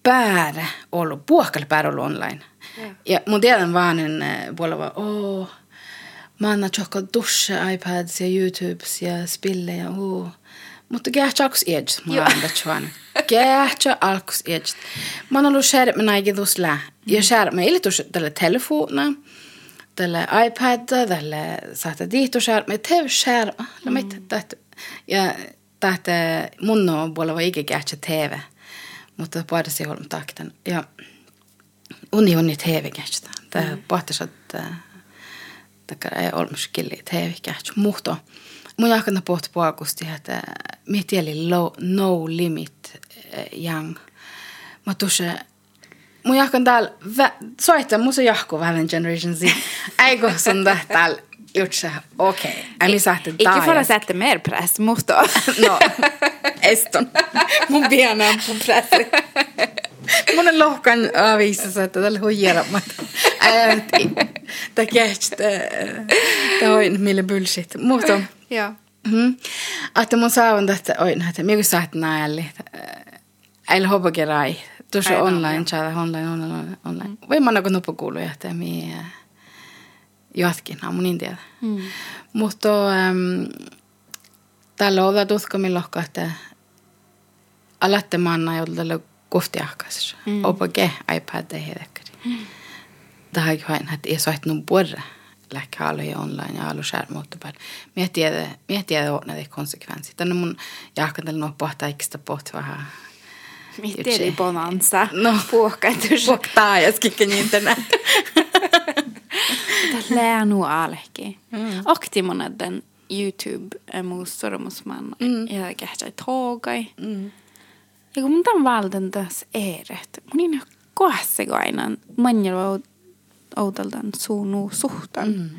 päärä ollut puhkalla päärä ollut online. Ja, ja mun tiedän vaan en puolella oh Mä annan dusha iPads ja YouTubes ja spille ja oh. Mutta gäähtsä alkus edge, mä annan tjuan. Gäähtsä alkus edge. Mä oon ollut skärp med näin tuossa lä. Ja skärp med illi tuossa tälle telefona, tälle iPad, tälle saata diihto skärp med tev skärp. La mit täht. Ja täht mun on puolella ikä gäähtsä TV. Mutta se on takten. Ja uni uni TV gäähtsä. Tämä pohtis, että takkara ei olmus killi TV gäähtsä. Muhto mun jahkana pohti puakusti, että mieti oli low, no limit eh, young. Mä tuossa mun jahkan täällä, soittaa musta jahku vähän Generation Z. Eikö sun täällä jutsa, okei. Okay. Eli saatte Ikke for å sette mer press, mutta. [laughs] no, eston. Mun on mun pressi. Mun on lohkan aavissa, että tällä huijaraamatta. Tämä kähtsi, tämä on mille bullshit. Mutta, ja. Mm. Että mun saavun tästä, oi näitä, minä kun saat näälli. Äillä hopakerai. Tuossa online, chat, online, online, online. Voi mä nakon nuppukuuluja, että mi jatkin, mun niin tiedä. Mm. Mutta um, tällä on tutka lohka, että alatte manna, jolla tällä kohtiahkaisessa. Mm. Opage iPad ei. Mm. Tähän on vain, että ei soit nun läkkäaloja online ja alu skärmuutta päällä. Mie tiedä, mie tiedä on näitä konsekvenser. Tänne mun jahkan tällä nuo pohtaa ikistä pohti vähän är det bonanza? No, puhkaitus. Puhtaa ja skicken internet. [laughs] Tämä nu alki. Mm. Aktimonedden YouTube muus sormusman mm. ja kähtsai togai. Mm. Ja kun mun tämän valden tässä eret, mun niin kohdassegainen manjalla outaltan suunu suhtan. Mm.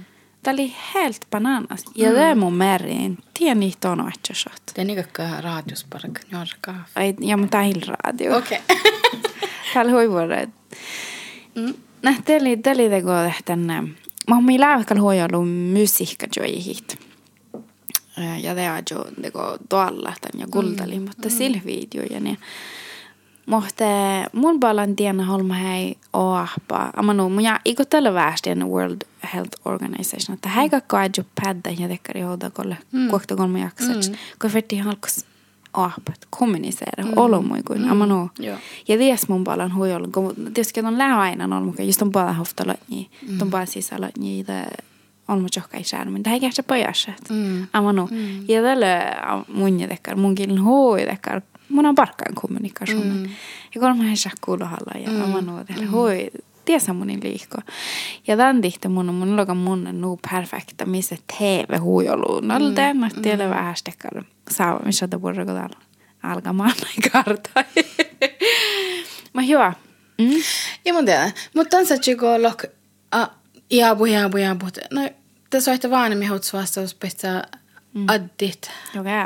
Tämä oli helt bananas. Ja mm. det är mun märrin. Tien niitä on oetsasot. Det är niinkä radiospark, njorka. Ai, ja mun tähil radio. Okei. Okay. [laughs] Täällä hui vuodet. Mm. Nah, det oli, det oli tänne. Mä oon millä aikalla huojalla musiikka joihit. Ja är jo det går tuolla ja kultali, mm. mutta mm. sillä videoja niin. Mutta mun balan tiena holma hei oahpa. Amanu, mun ja iko tällä väestien World Health Organization, että hei kakko ajo pädä ja tekkari houda kolle mm. kuokta kolme jaksats. Mm. Kun färti halkos oahpat kommunicera mm. olomui kuin mm. amanu. Ja ties mun balan huijolla, kun tietysti on lähe aina olmuka, just on bala hofta lotni, mm. on bala sisällä lotni, olma johka ei skärmen. Det här kanske pojasset. Mm. Amanu. Mm. Ja tällä mun ja tekkar, mun kielen tekkar, mun on parkkaan kommunikation. Mm. Ja kolme hän kuulohalla ja mm. amanu tällä hoi tiesä munin liikko. Ja tämän tihti mun on mun loka mun nu perfekta, missä TV huijoluun. No, mm. tämä tiedä vähän missä te borde gå där alkamaan [laughs] karta. Mä hyvä. Mm. Ja mun tiedä. Mutta satsi kun lok, jaabu, jaabu, jaabu. No, tässä on ehkä vaan, mihin vastaus pitää addit.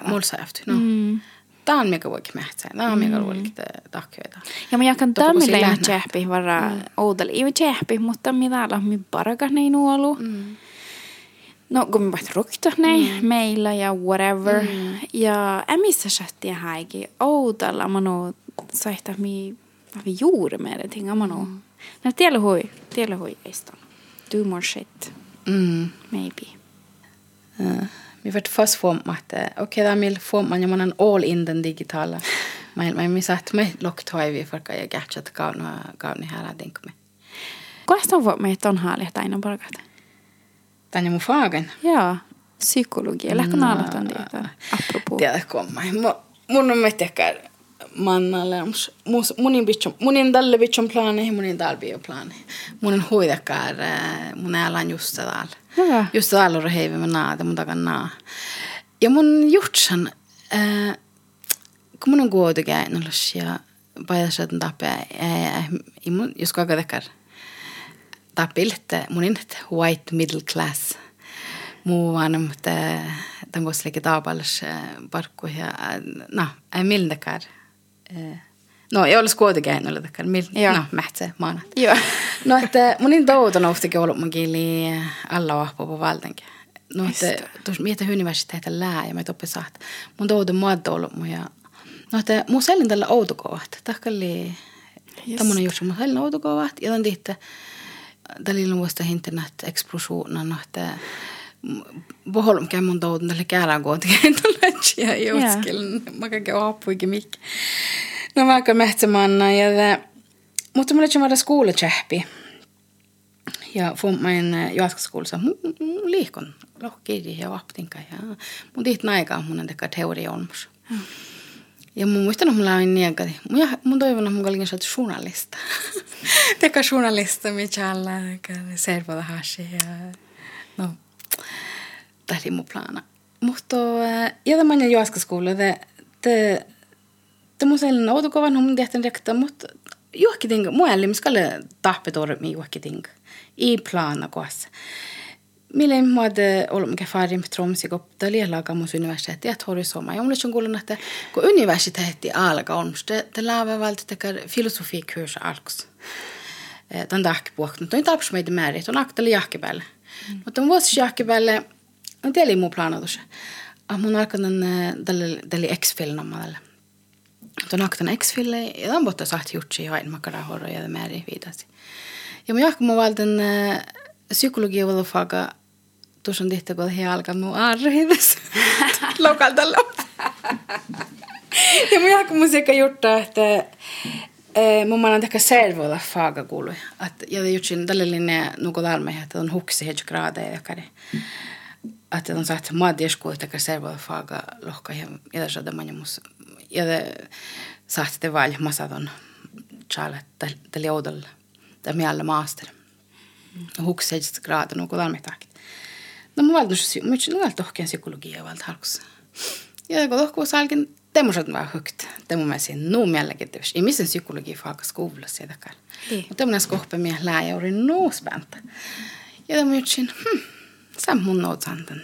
Mulla saa No. Mm. Tämä on mikä voikin mähtsää. Tämä on mikä mm. voikin takkeita. Ja mä jakan tämmöille ei tjähpi, varra mm. oudelle. Ei tjähpi, mutta mitä olla, mi parakas nei nuolu. Mm. No, kun mä rukta nei, mm. meillä ja whatever. Mm. Ja en missä sättiä häikin. Oudella mä no, saihtaa mi, vi juuri med det ting. Mä no. Mm. No, tiellä hui, tiellä hui ei Do more shit. Mm. Maybe. Uh mi vart fast få att okej okay, där mil få man man en all in den digitala [laughs] men men mi satt med lock toivi för att jag gadget gav nu gav ni här denk med Kuinka on me ton aina palkat? Tänne mun fagen? Joo, psykologi. Eller kun aloitan tietää, apropos. Tiedätkö, mun on miettikään mannalle. Munin, bitchon, munin tälle bitchon plani, munin tällä bio plani. Mun on huidakkaan, mun älän just täällä. Hyvä. Just täällä on heivi mä naate, mun takan naa. Ja mun jutsan, äh, kun mun on kuotukäin, ja paidassa, että tappia, jos kaka tekar, tappilte, mun inte white middle class. Muu tämän koska taapallis parkku ja, no, ei mildekään. No, ei olisi kuitenkin ole takkaan. No, mähtsä maanat. Joo. No, että mun niin touton oftakin ollut mun kieli alla vahpo på valtenkin. No, että tuossa mietin universiteetä lää ja mä toppi saat. Mun touton muodto ollut mun ja No, että mun sellin tällä outokovat. Takkalli tämmönen juttu. Mun sellin outokovat. Ja tämän tihti tällä ilmuista internet explosionen. Että Boholm käy mun touton tälle käärään kuitenkin. [laughs] Tuolla joskin. Mä kaiken appuikin mikki. No vaikka mähtsämanna ja. Mutta mulla on vara skolekähpi. Ja fummain jatkoskoulussa liikon lohkiri ja vaptinka ja mun tihti aikaa mun teka teoria olmus. Mm. Ja mun muistan, että mulla on niin, että mun, mun toivon, että mun olin saatu journalista. [laughs] Teka journalista, mikä alla servoda hashi ja no, tämä oli mun plana. Mutta ja tämän jatkoskoulu, det, det, det mun sellainen outokovan mun tehtävän rekta, mutta juokki ting, muellim skalle tahpetor mi juokki ting. I plana koas. Mille muade ollut mikä farim tromsi kun tällä laga mus universiteetti ja tori soma. Ja mulle on kuullut, että kun universiteetti alkaa on, te, te laava valta tekar filosofi kurs alks. Tämän tahki puhuttu. Toin taps meitä määrit, on aktali jahkipäälle. Mutta mun vuosi jahkipäälle, on teillä muu planatus. Ah, mun alkanut tälle X-filmamalle. Tuon aktan X-fille, ja tämän botta sahti jutsi hain makara horro ja määri viidasi. Ja mun jahku mun valtan psykologia olla faga tuossa on tihti, kun he alkanut arhivis [laughs] lokalta Ja mun mun sekä juttaa, että mun mielestä ehkä servoilla faga kuului. Ja jutsin tällainen nuko että on huksi hedge gradeja ja kari. Että on sagt maadies kuului, että servoilla faga lohka ja ja så det man måste ja det sagt det väl massa on chalet tällä joudella. Tämä miellä master. Huksi hedge grade nuko larme takia. No mä valtuus, mä ütlesin, että tohkeen psykologia valta halkussa. Ja kun tohkuu salkin, tämmöiset vähän hykt. Tämä mä sen nuu mielenkiintoista. Ei missään psykologia faaka skoulassa sitäkään. Mutta tämmöinen skohpe mie lääjäuri nuu späntä. Ja mä ütlesin, hm, on mun noutan den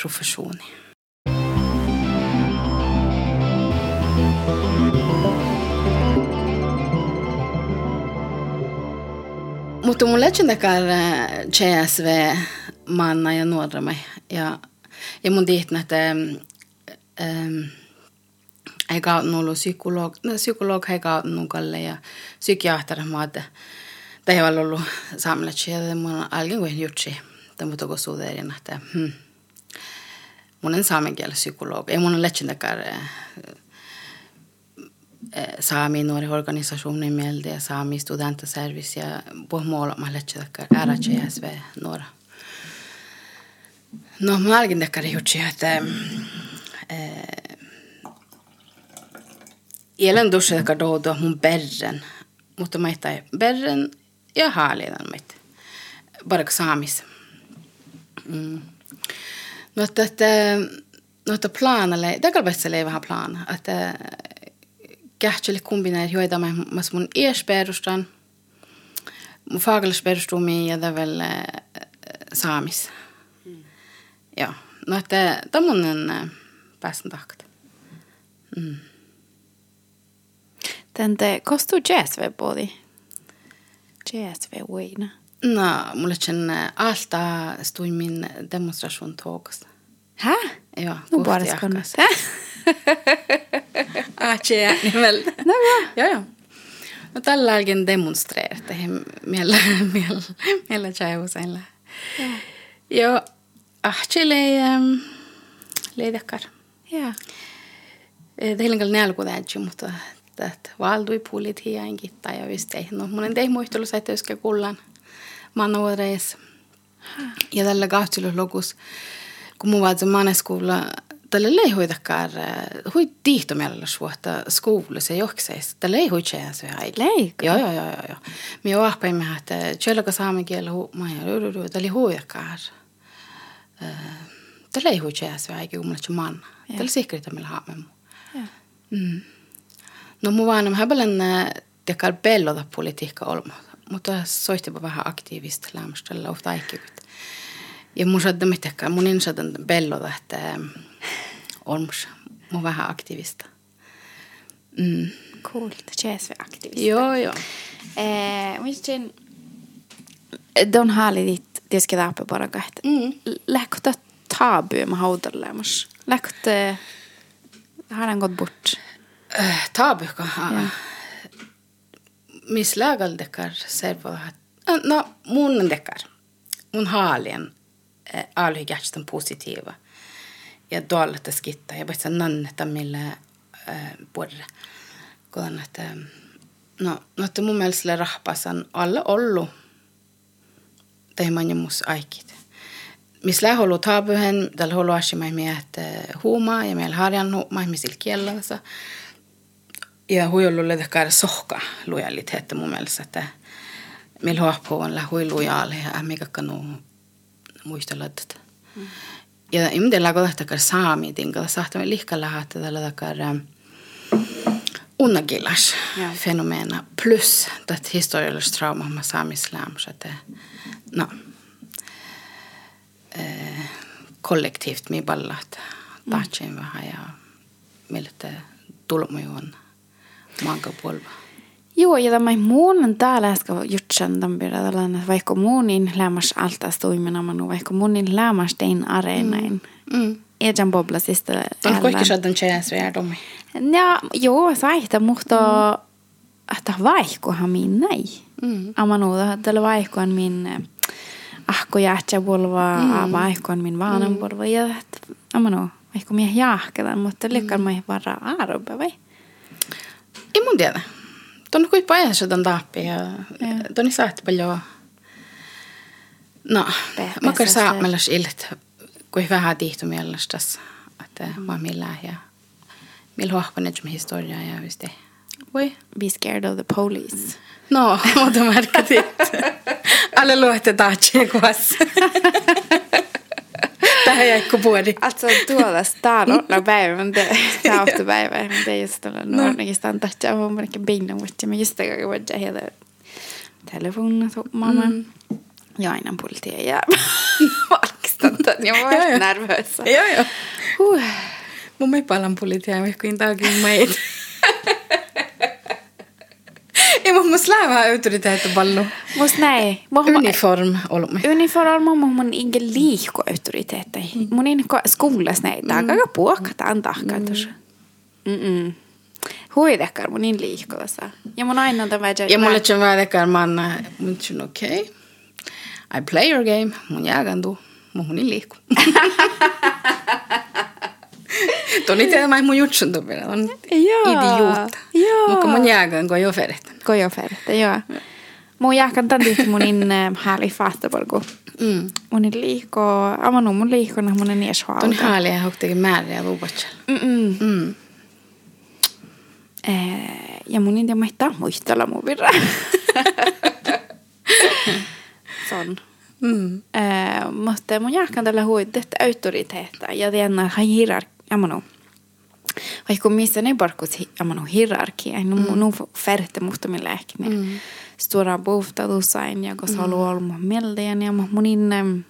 professioni. Mutta mun legendakar CSV manna ja mig. Ja, ja mun tihtnä, että ähm, ei ollut psykolog, no, psykolog ei kauttanut kalle ja psykiatri mä että det har ollut samlat ja mun algen kuin jutsi. Tämä toko suuderin, että hmm. mun en saamen kielä psykolog. Ei mun on legendakar saami nuori organisationen mieltä ja saami studentaservice ja puhumål mä legendakar RHSV nuora. No, mä alkin tekkari jutsi, että Ielen dusse tekka doudo mun berren, mutta mä ei berren ja haalidan meitä. Bara saamis. Mm. No, että, että, no, että planalle, takalvetselle ei vähän plana, että kähtselle kombineer joita mä mun iesperustan, mun fagalsperustumi ja väl saamis. Ja, no että tämmöinen äh, pääsen tahkat. Mm. Tente, kostu JSV bodi? JSV Wayne. No, mulle sen alta stui min demonstration tågast. Hä? Ja, no bara skonnat. [laughs] ah, tjej, nimeltä. No va? Joo, joo. No tällä algen demonstreerata. [laughs] Miellä, miellä, miellä tjej usein Joo, ahchile um, leidakar. Ja. Teillä on nälku täytyy, mutta että valdui pulit hiain kittaa ja vist ei. No, monen tei muistelu sai töskä kullan manuoreis. Ja tällä kahtsilus lokus, kun mun vaatsi maneskuulla, tällä ei hoidakaan, hui tiihto mielellä suhta skuulissa johkseissa. Tällä ei hui tjää se aika. Leikka? Joo, joo, joo, joo. joo. Minä vahpaimme, että tjölläkä saamen kielä huumaa ja tällä ei huidakaan. Tällä ei hui tjää se aika, kun mulla man. Tällä sikritä meillä haamme Ja. Mm. No mun vaan häbelen tekar belloda politiikka olma, mutta soihtipa vähän aktiivista lämmöstellä ofta aikkivyt. Ja mun sadda mitekään, mun insadan belloda, että olmus mun vähän aktiivista. Mm. Coolt, JSV-aktivist. Joo, joo. Eh, muistin, don det ska däpa bara gott. Mm. Läkta tabu med haudarlemus. Läkta, har han gått bort? Äh, Taabyka. Ja. Miss lääkäl dekar servo No, mun dekar. Mun haalien äh, alhi kähtän positiiva. Ja tuolla skitta. Ja vaikka nannetta millä äh, puolella. Kun että no, no että mun mielestä rahpasan alle ollu. Ja mus aikit. Miss lää holu taabyhen, tällä holu asimai miet huumaa ja meillä harjan huumaa, missä kiellansa. Ja huijolle tekee sohka lojalitet mun mielestä, että meillä huopuu on hui lojaali ja mikä kanu muistella tätä. Ja imdellä kun tekee saami tinkalla sahtamme lihkalla haatta tällä tekee unnagilas Ja. fenomena plus det historiallis trauma ma saamisläm så att det no eh, kollektiivt mi ballat tahtsin vähän ja miltä tulmujuon mankapolva. Joo, ja tämä muun täällä äsken jutsan tampira tällainen, vaikka muunin lämmäs altas toimina manu, vaikka muunin lämmäs tein arenain. Mm. Ejan boblasista. On kaikki saadaan tjäs värdomi. Ja, joo, saihta, mutta että vaihkohan min näin. Mm. Amanu, tällä vaihkohan min ahko jähtsä polva, mm. vaihkohan min vaanan polva. Ja amanu, vaihko mie jahketan, mutta lykkään mä vara arvoa, vai? Ei mun tiedä. Tuon kuin paljon saadaan tappi ja tuon saatti paljon No, makar pesä saa se. mellas ilt, kui vähän tihtu mielestas, että mä millään ja millä huahpan et historiaa ja just det. Voi. Be scared of the police. No, mutta märkät Alle luette tahtsi kuvassa. Tähän jäi puoli. Alltså tuolla staalonna päivä, men det saavuttu päivä, men det är just tällä nuornakin standardia, mun mielestä binna, mutta mä just tällä vuodessa hela telefonen mamma. Mm. [laughs] Ja aina pultia ja valkistan tämän, ja mä Joo, Mun ei palan politia, mä kuin takin meitä. Ei mun musta lähvää autoriteetti pallu. Must näin. Uniform olemme. Uniform on mun inga liikko autoriteetti. Mun ei skolas näin, tää on aika puokata antaa katos. Mm-mm. Huidekkar mun in tässä. Ja mun aina tämä Ja mulle tjän väidekään manna, mun tjän okei. Okay. I play your game, mun jääkän tuu, mun ei liiku. [laughs] [laughs] Toni mä mun jutsun tuu vielä, on. Joo. Mutta mun jääkän, kun jo ferehtä. Kojoferta, joo. Mun jahkan tantit mun in äh, hääli faastaporku. Mm. Mun in liikko, amanu mun liikkona mun in ees Toni haalia ja hoktekin määriä ja luupatsel. Mm-mm. Mm. Eh, ja mun in tiedä maittaa muistella mun virra. [laughs] Son. Mm. Eh, mutta mun jahkan tällä huidet autoriteetta ja tiedän, että amanu. Vaikka missä ne parkut, amanu hierarkia, no mm. nu färte mutta min läkne. Mm. Stora bostadhusain ja kun haluaa olla mun mieleen ja mun in, em,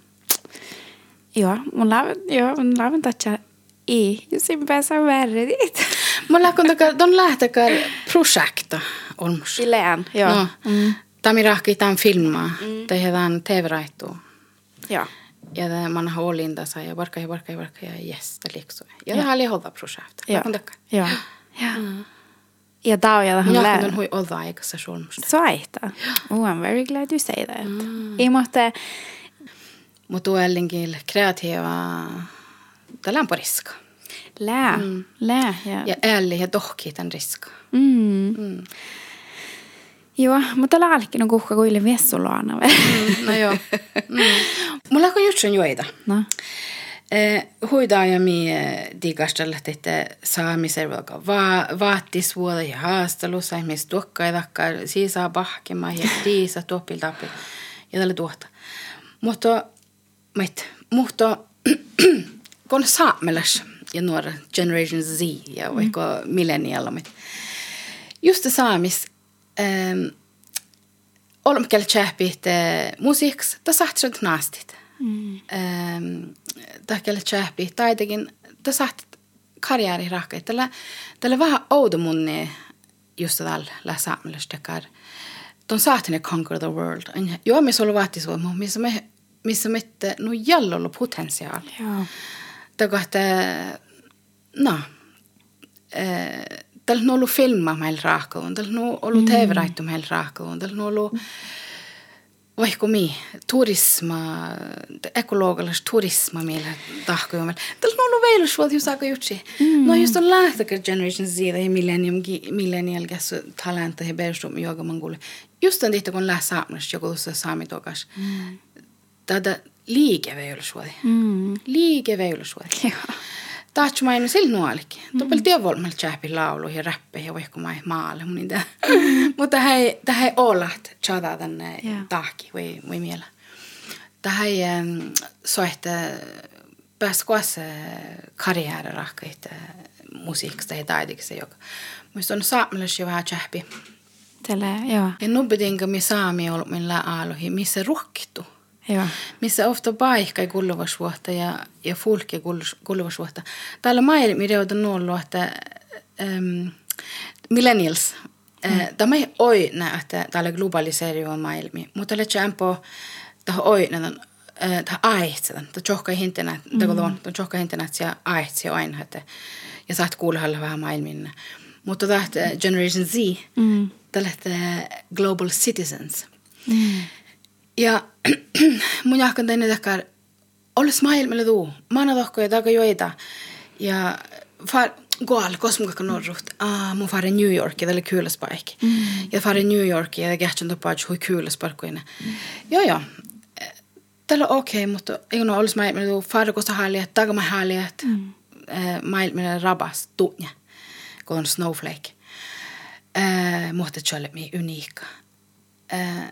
joo, mun läven, joo, mun läven tatsa ei, jos sin pääsä värre dit. Mulla kun taka, ton lähtekään projekta olmus. Silleen, joo. No, Mm. Tämä rahki tämän filmaa, mm. tehdään TV-raittua. Joo. Ja det, man har ålindat ja varka ja varka ja varka ja yes, det liksom. Ja, det aldrig hållit projekt. Kun takka. Joo. Ja. Ja on ja tähän Minä lää. kun hui olla aikassa solmusta. Svaita. Oh, I'm very glad you say that. Ei måste... Mutta tuellinkin kreatiiva, tällä on på riska. Lää. Mm. Lää. Ja. Ja ärlig ja dohki tämän riska. Mm. Mm. Joo, mutta laalkin on kuhka kuille viessuloana. Mm, no joo. Mm. Mulla on just sen joita. no. Eh, huidaa ja mi eh, digastella että saamisen vaikka va, vaattisvuoda ja haastelussa, esimerkiksi tuokkaidakka, siisaa pahkema ja diisa tuoppiltappi ja tällä tuota. Mutta, mit, mutta kun saamelas ja nuora Generation Z ja vaikka mm. millennialamit, just saamis, ähm, olemme kelle tjäpit musiiks, ta sahtset naastit. Mm. Ähm, ta kelle tjäpit taitekin, ta saht karjääri rahka. Tällä, tällä vähän oudo munni just tällä lä saamelestekar. Ton sahtine conquer the world. Joo, missä ollut vaattisvoima, missä me, missä me, no jallolla potentiaal. Joo. Tako että, no, äh, tällä on ollut filma meillä raakaun, tällä on ollut mm. TV-raittu meillä raakaun, tällä on ollut vaikka mi, turisma, ekologilais turisma meillä tahkoja meillä. Tällä on ollut veilusvuot just aika jutsi. Mm. No just on lähtäkö Generation Z ja millennium, millennial käs talenta ja perustum joka mangule. Just on tihti kun lähtee saamassa joku tuossa saamitokas. Mm. Tätä liikeveilusvuoti. Mm. Liikeveilusvuoti. [laughs] Joo. Tahtsumaailma sillä nuolikin. Mm-hmm. Mm. Tupel tievolmal chappi laulu ja räppe [laughs] ähm, äh, ja vaikka mai maalle mun intä. Mutta hei, tähän olaht chada tänne yeah. tahki või, või miele. Tähän soihte pääs kuas karjääri rahkaita musiikista tai taidikista joka. Muista on saamelaisia vähän chappi. Tällä, joo. Ja nubbedinka mi saami ollut millä aaluhi, missä ruhkittu. Joo. Missä ofta paikka kulluvasvuotta ja, ja fulki kulluvasvuotta. Täällä maailmi reuta nollu, että um, millennials. Mm. Tämä ei oi näitä täällä globaliseerion maailmi, mutta le champo tähän oi näitä tähän aihtsetan. Tämä tjohka hintenä, tämä on tjohka hintenä, että aihtsi aina, että ja saat kuulla vähän maailmin. Mutta tämä Generation Z, mm. tällä global citizens. Mm. Ja [clears throat] mun jahkan tänne takar, olles maailmalla tuu, maana tohkoja taka joita. Ja far, goal, kosmukakka norruht. Ah, mun fare New York, ja tälle kyyläs paikki. Mm. Ja fare New York, ja kähtsän toppaat hui kyyläs parkkuina. Mm. Joo, joo. Tällä on okei, okay, mutta ei ole olisi maailmalla tuu, fare kosta haaliat, takama haaliat. Mm. Maailmalla rabas, tunne, kun on snowflake. Äh, mutta se oli uniikka. Äh,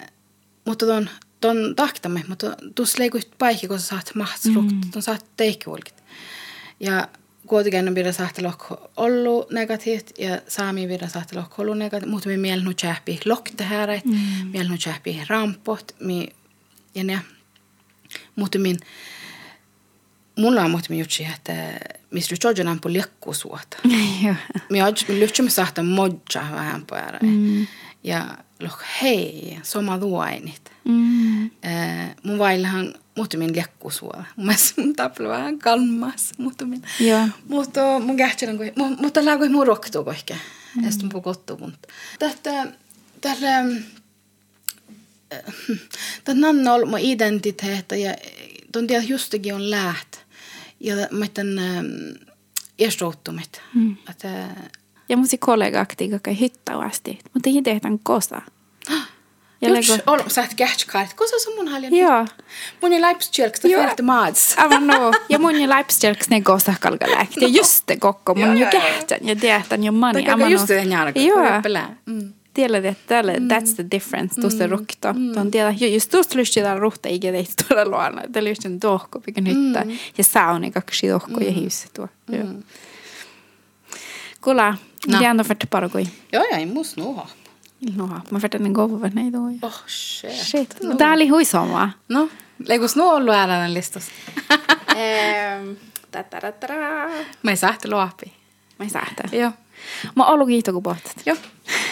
mutta tuon ton tahtamme, mutta tuossa leikuit paikki, kun sä saat mahtsrukt, mm. tuon saat teikkivolkit. Ja kuitenkin pidä saat lohko ollut negatiivt ja saami pidä saat lohko ollut negatiivt, mutta me mielen nu tjäppi lokte här, mm. mielen nu tjäppi rampot, mi, ja ne. Mutta min, mulla on mutta jutsi, että missä nyt on på lekkusuota. [laughs] Mi on lyhtsä sahta modja vähän päällä. Mm. Ja loh hei, soma duainit. Mm. Äh, mun vaillahan muutamin lekkusuola. Mun mielestä [laughs] mun taplu vähän kalmas muutamin. Joo. Mutta mun kähtsälän kuin, mutta lää kuin mun roktuu kohke. Mm. Ja sitten mun kottu mutta. Tästä, tällä, [laughs] tätä nanna on mun identiteettä ja ton tiedä justakin on läht. Ja mä tämän erstouttumit. Mm. Että ja mun kollega aktiga kai hyttävästi, mutta ei tehdään kosa. Ja Juts, lego... ol, sä et kähtskaat. Kosa sun mun haljan? Joo. Mun ei läipstjälks, ta färte maats. Aivan no. Ja mun ei läipstjälks ne kosa kalgalähti. Ja just te kokko, mun jo kähtän ja tehtän jo mani. Taka just det njärkä. Joo. Tiedät, että tälle, that's the difference, tuosta mm. rukto. Tuon tiedä, just tuosta lysti täällä ruhta ikä teistä tuolla luona. Tämä lysti on tohko, pikä nyttä. Ja sauni kaksi tohko ja hiussa tuo. Kuule, no. Diana för Paraguay. Joo, ja ei mus nuha. Nuha. Mä färtän en gåva för nej då. Oh shit. Shit. No. Tää oli huisoma. No, leikus nu ollut ääränä listas. Mä ei sähtä luopi. Mä ei sähtä. Joo. Mä oon ollut kiitoku pohtat. Joo.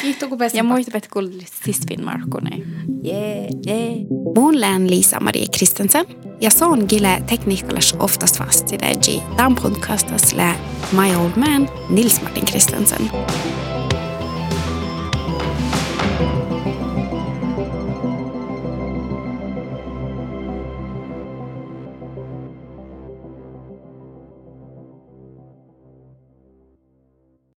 Kiitoku pestin Ja muista, että kuulit sisvin Markkone. Yeah, yeah. Mun lään Lisa-Marie Kristensen. Ja son gille tekniikalas oftast fast i det. Dan podcastas lä My Old Man Nils Martin Kristensen.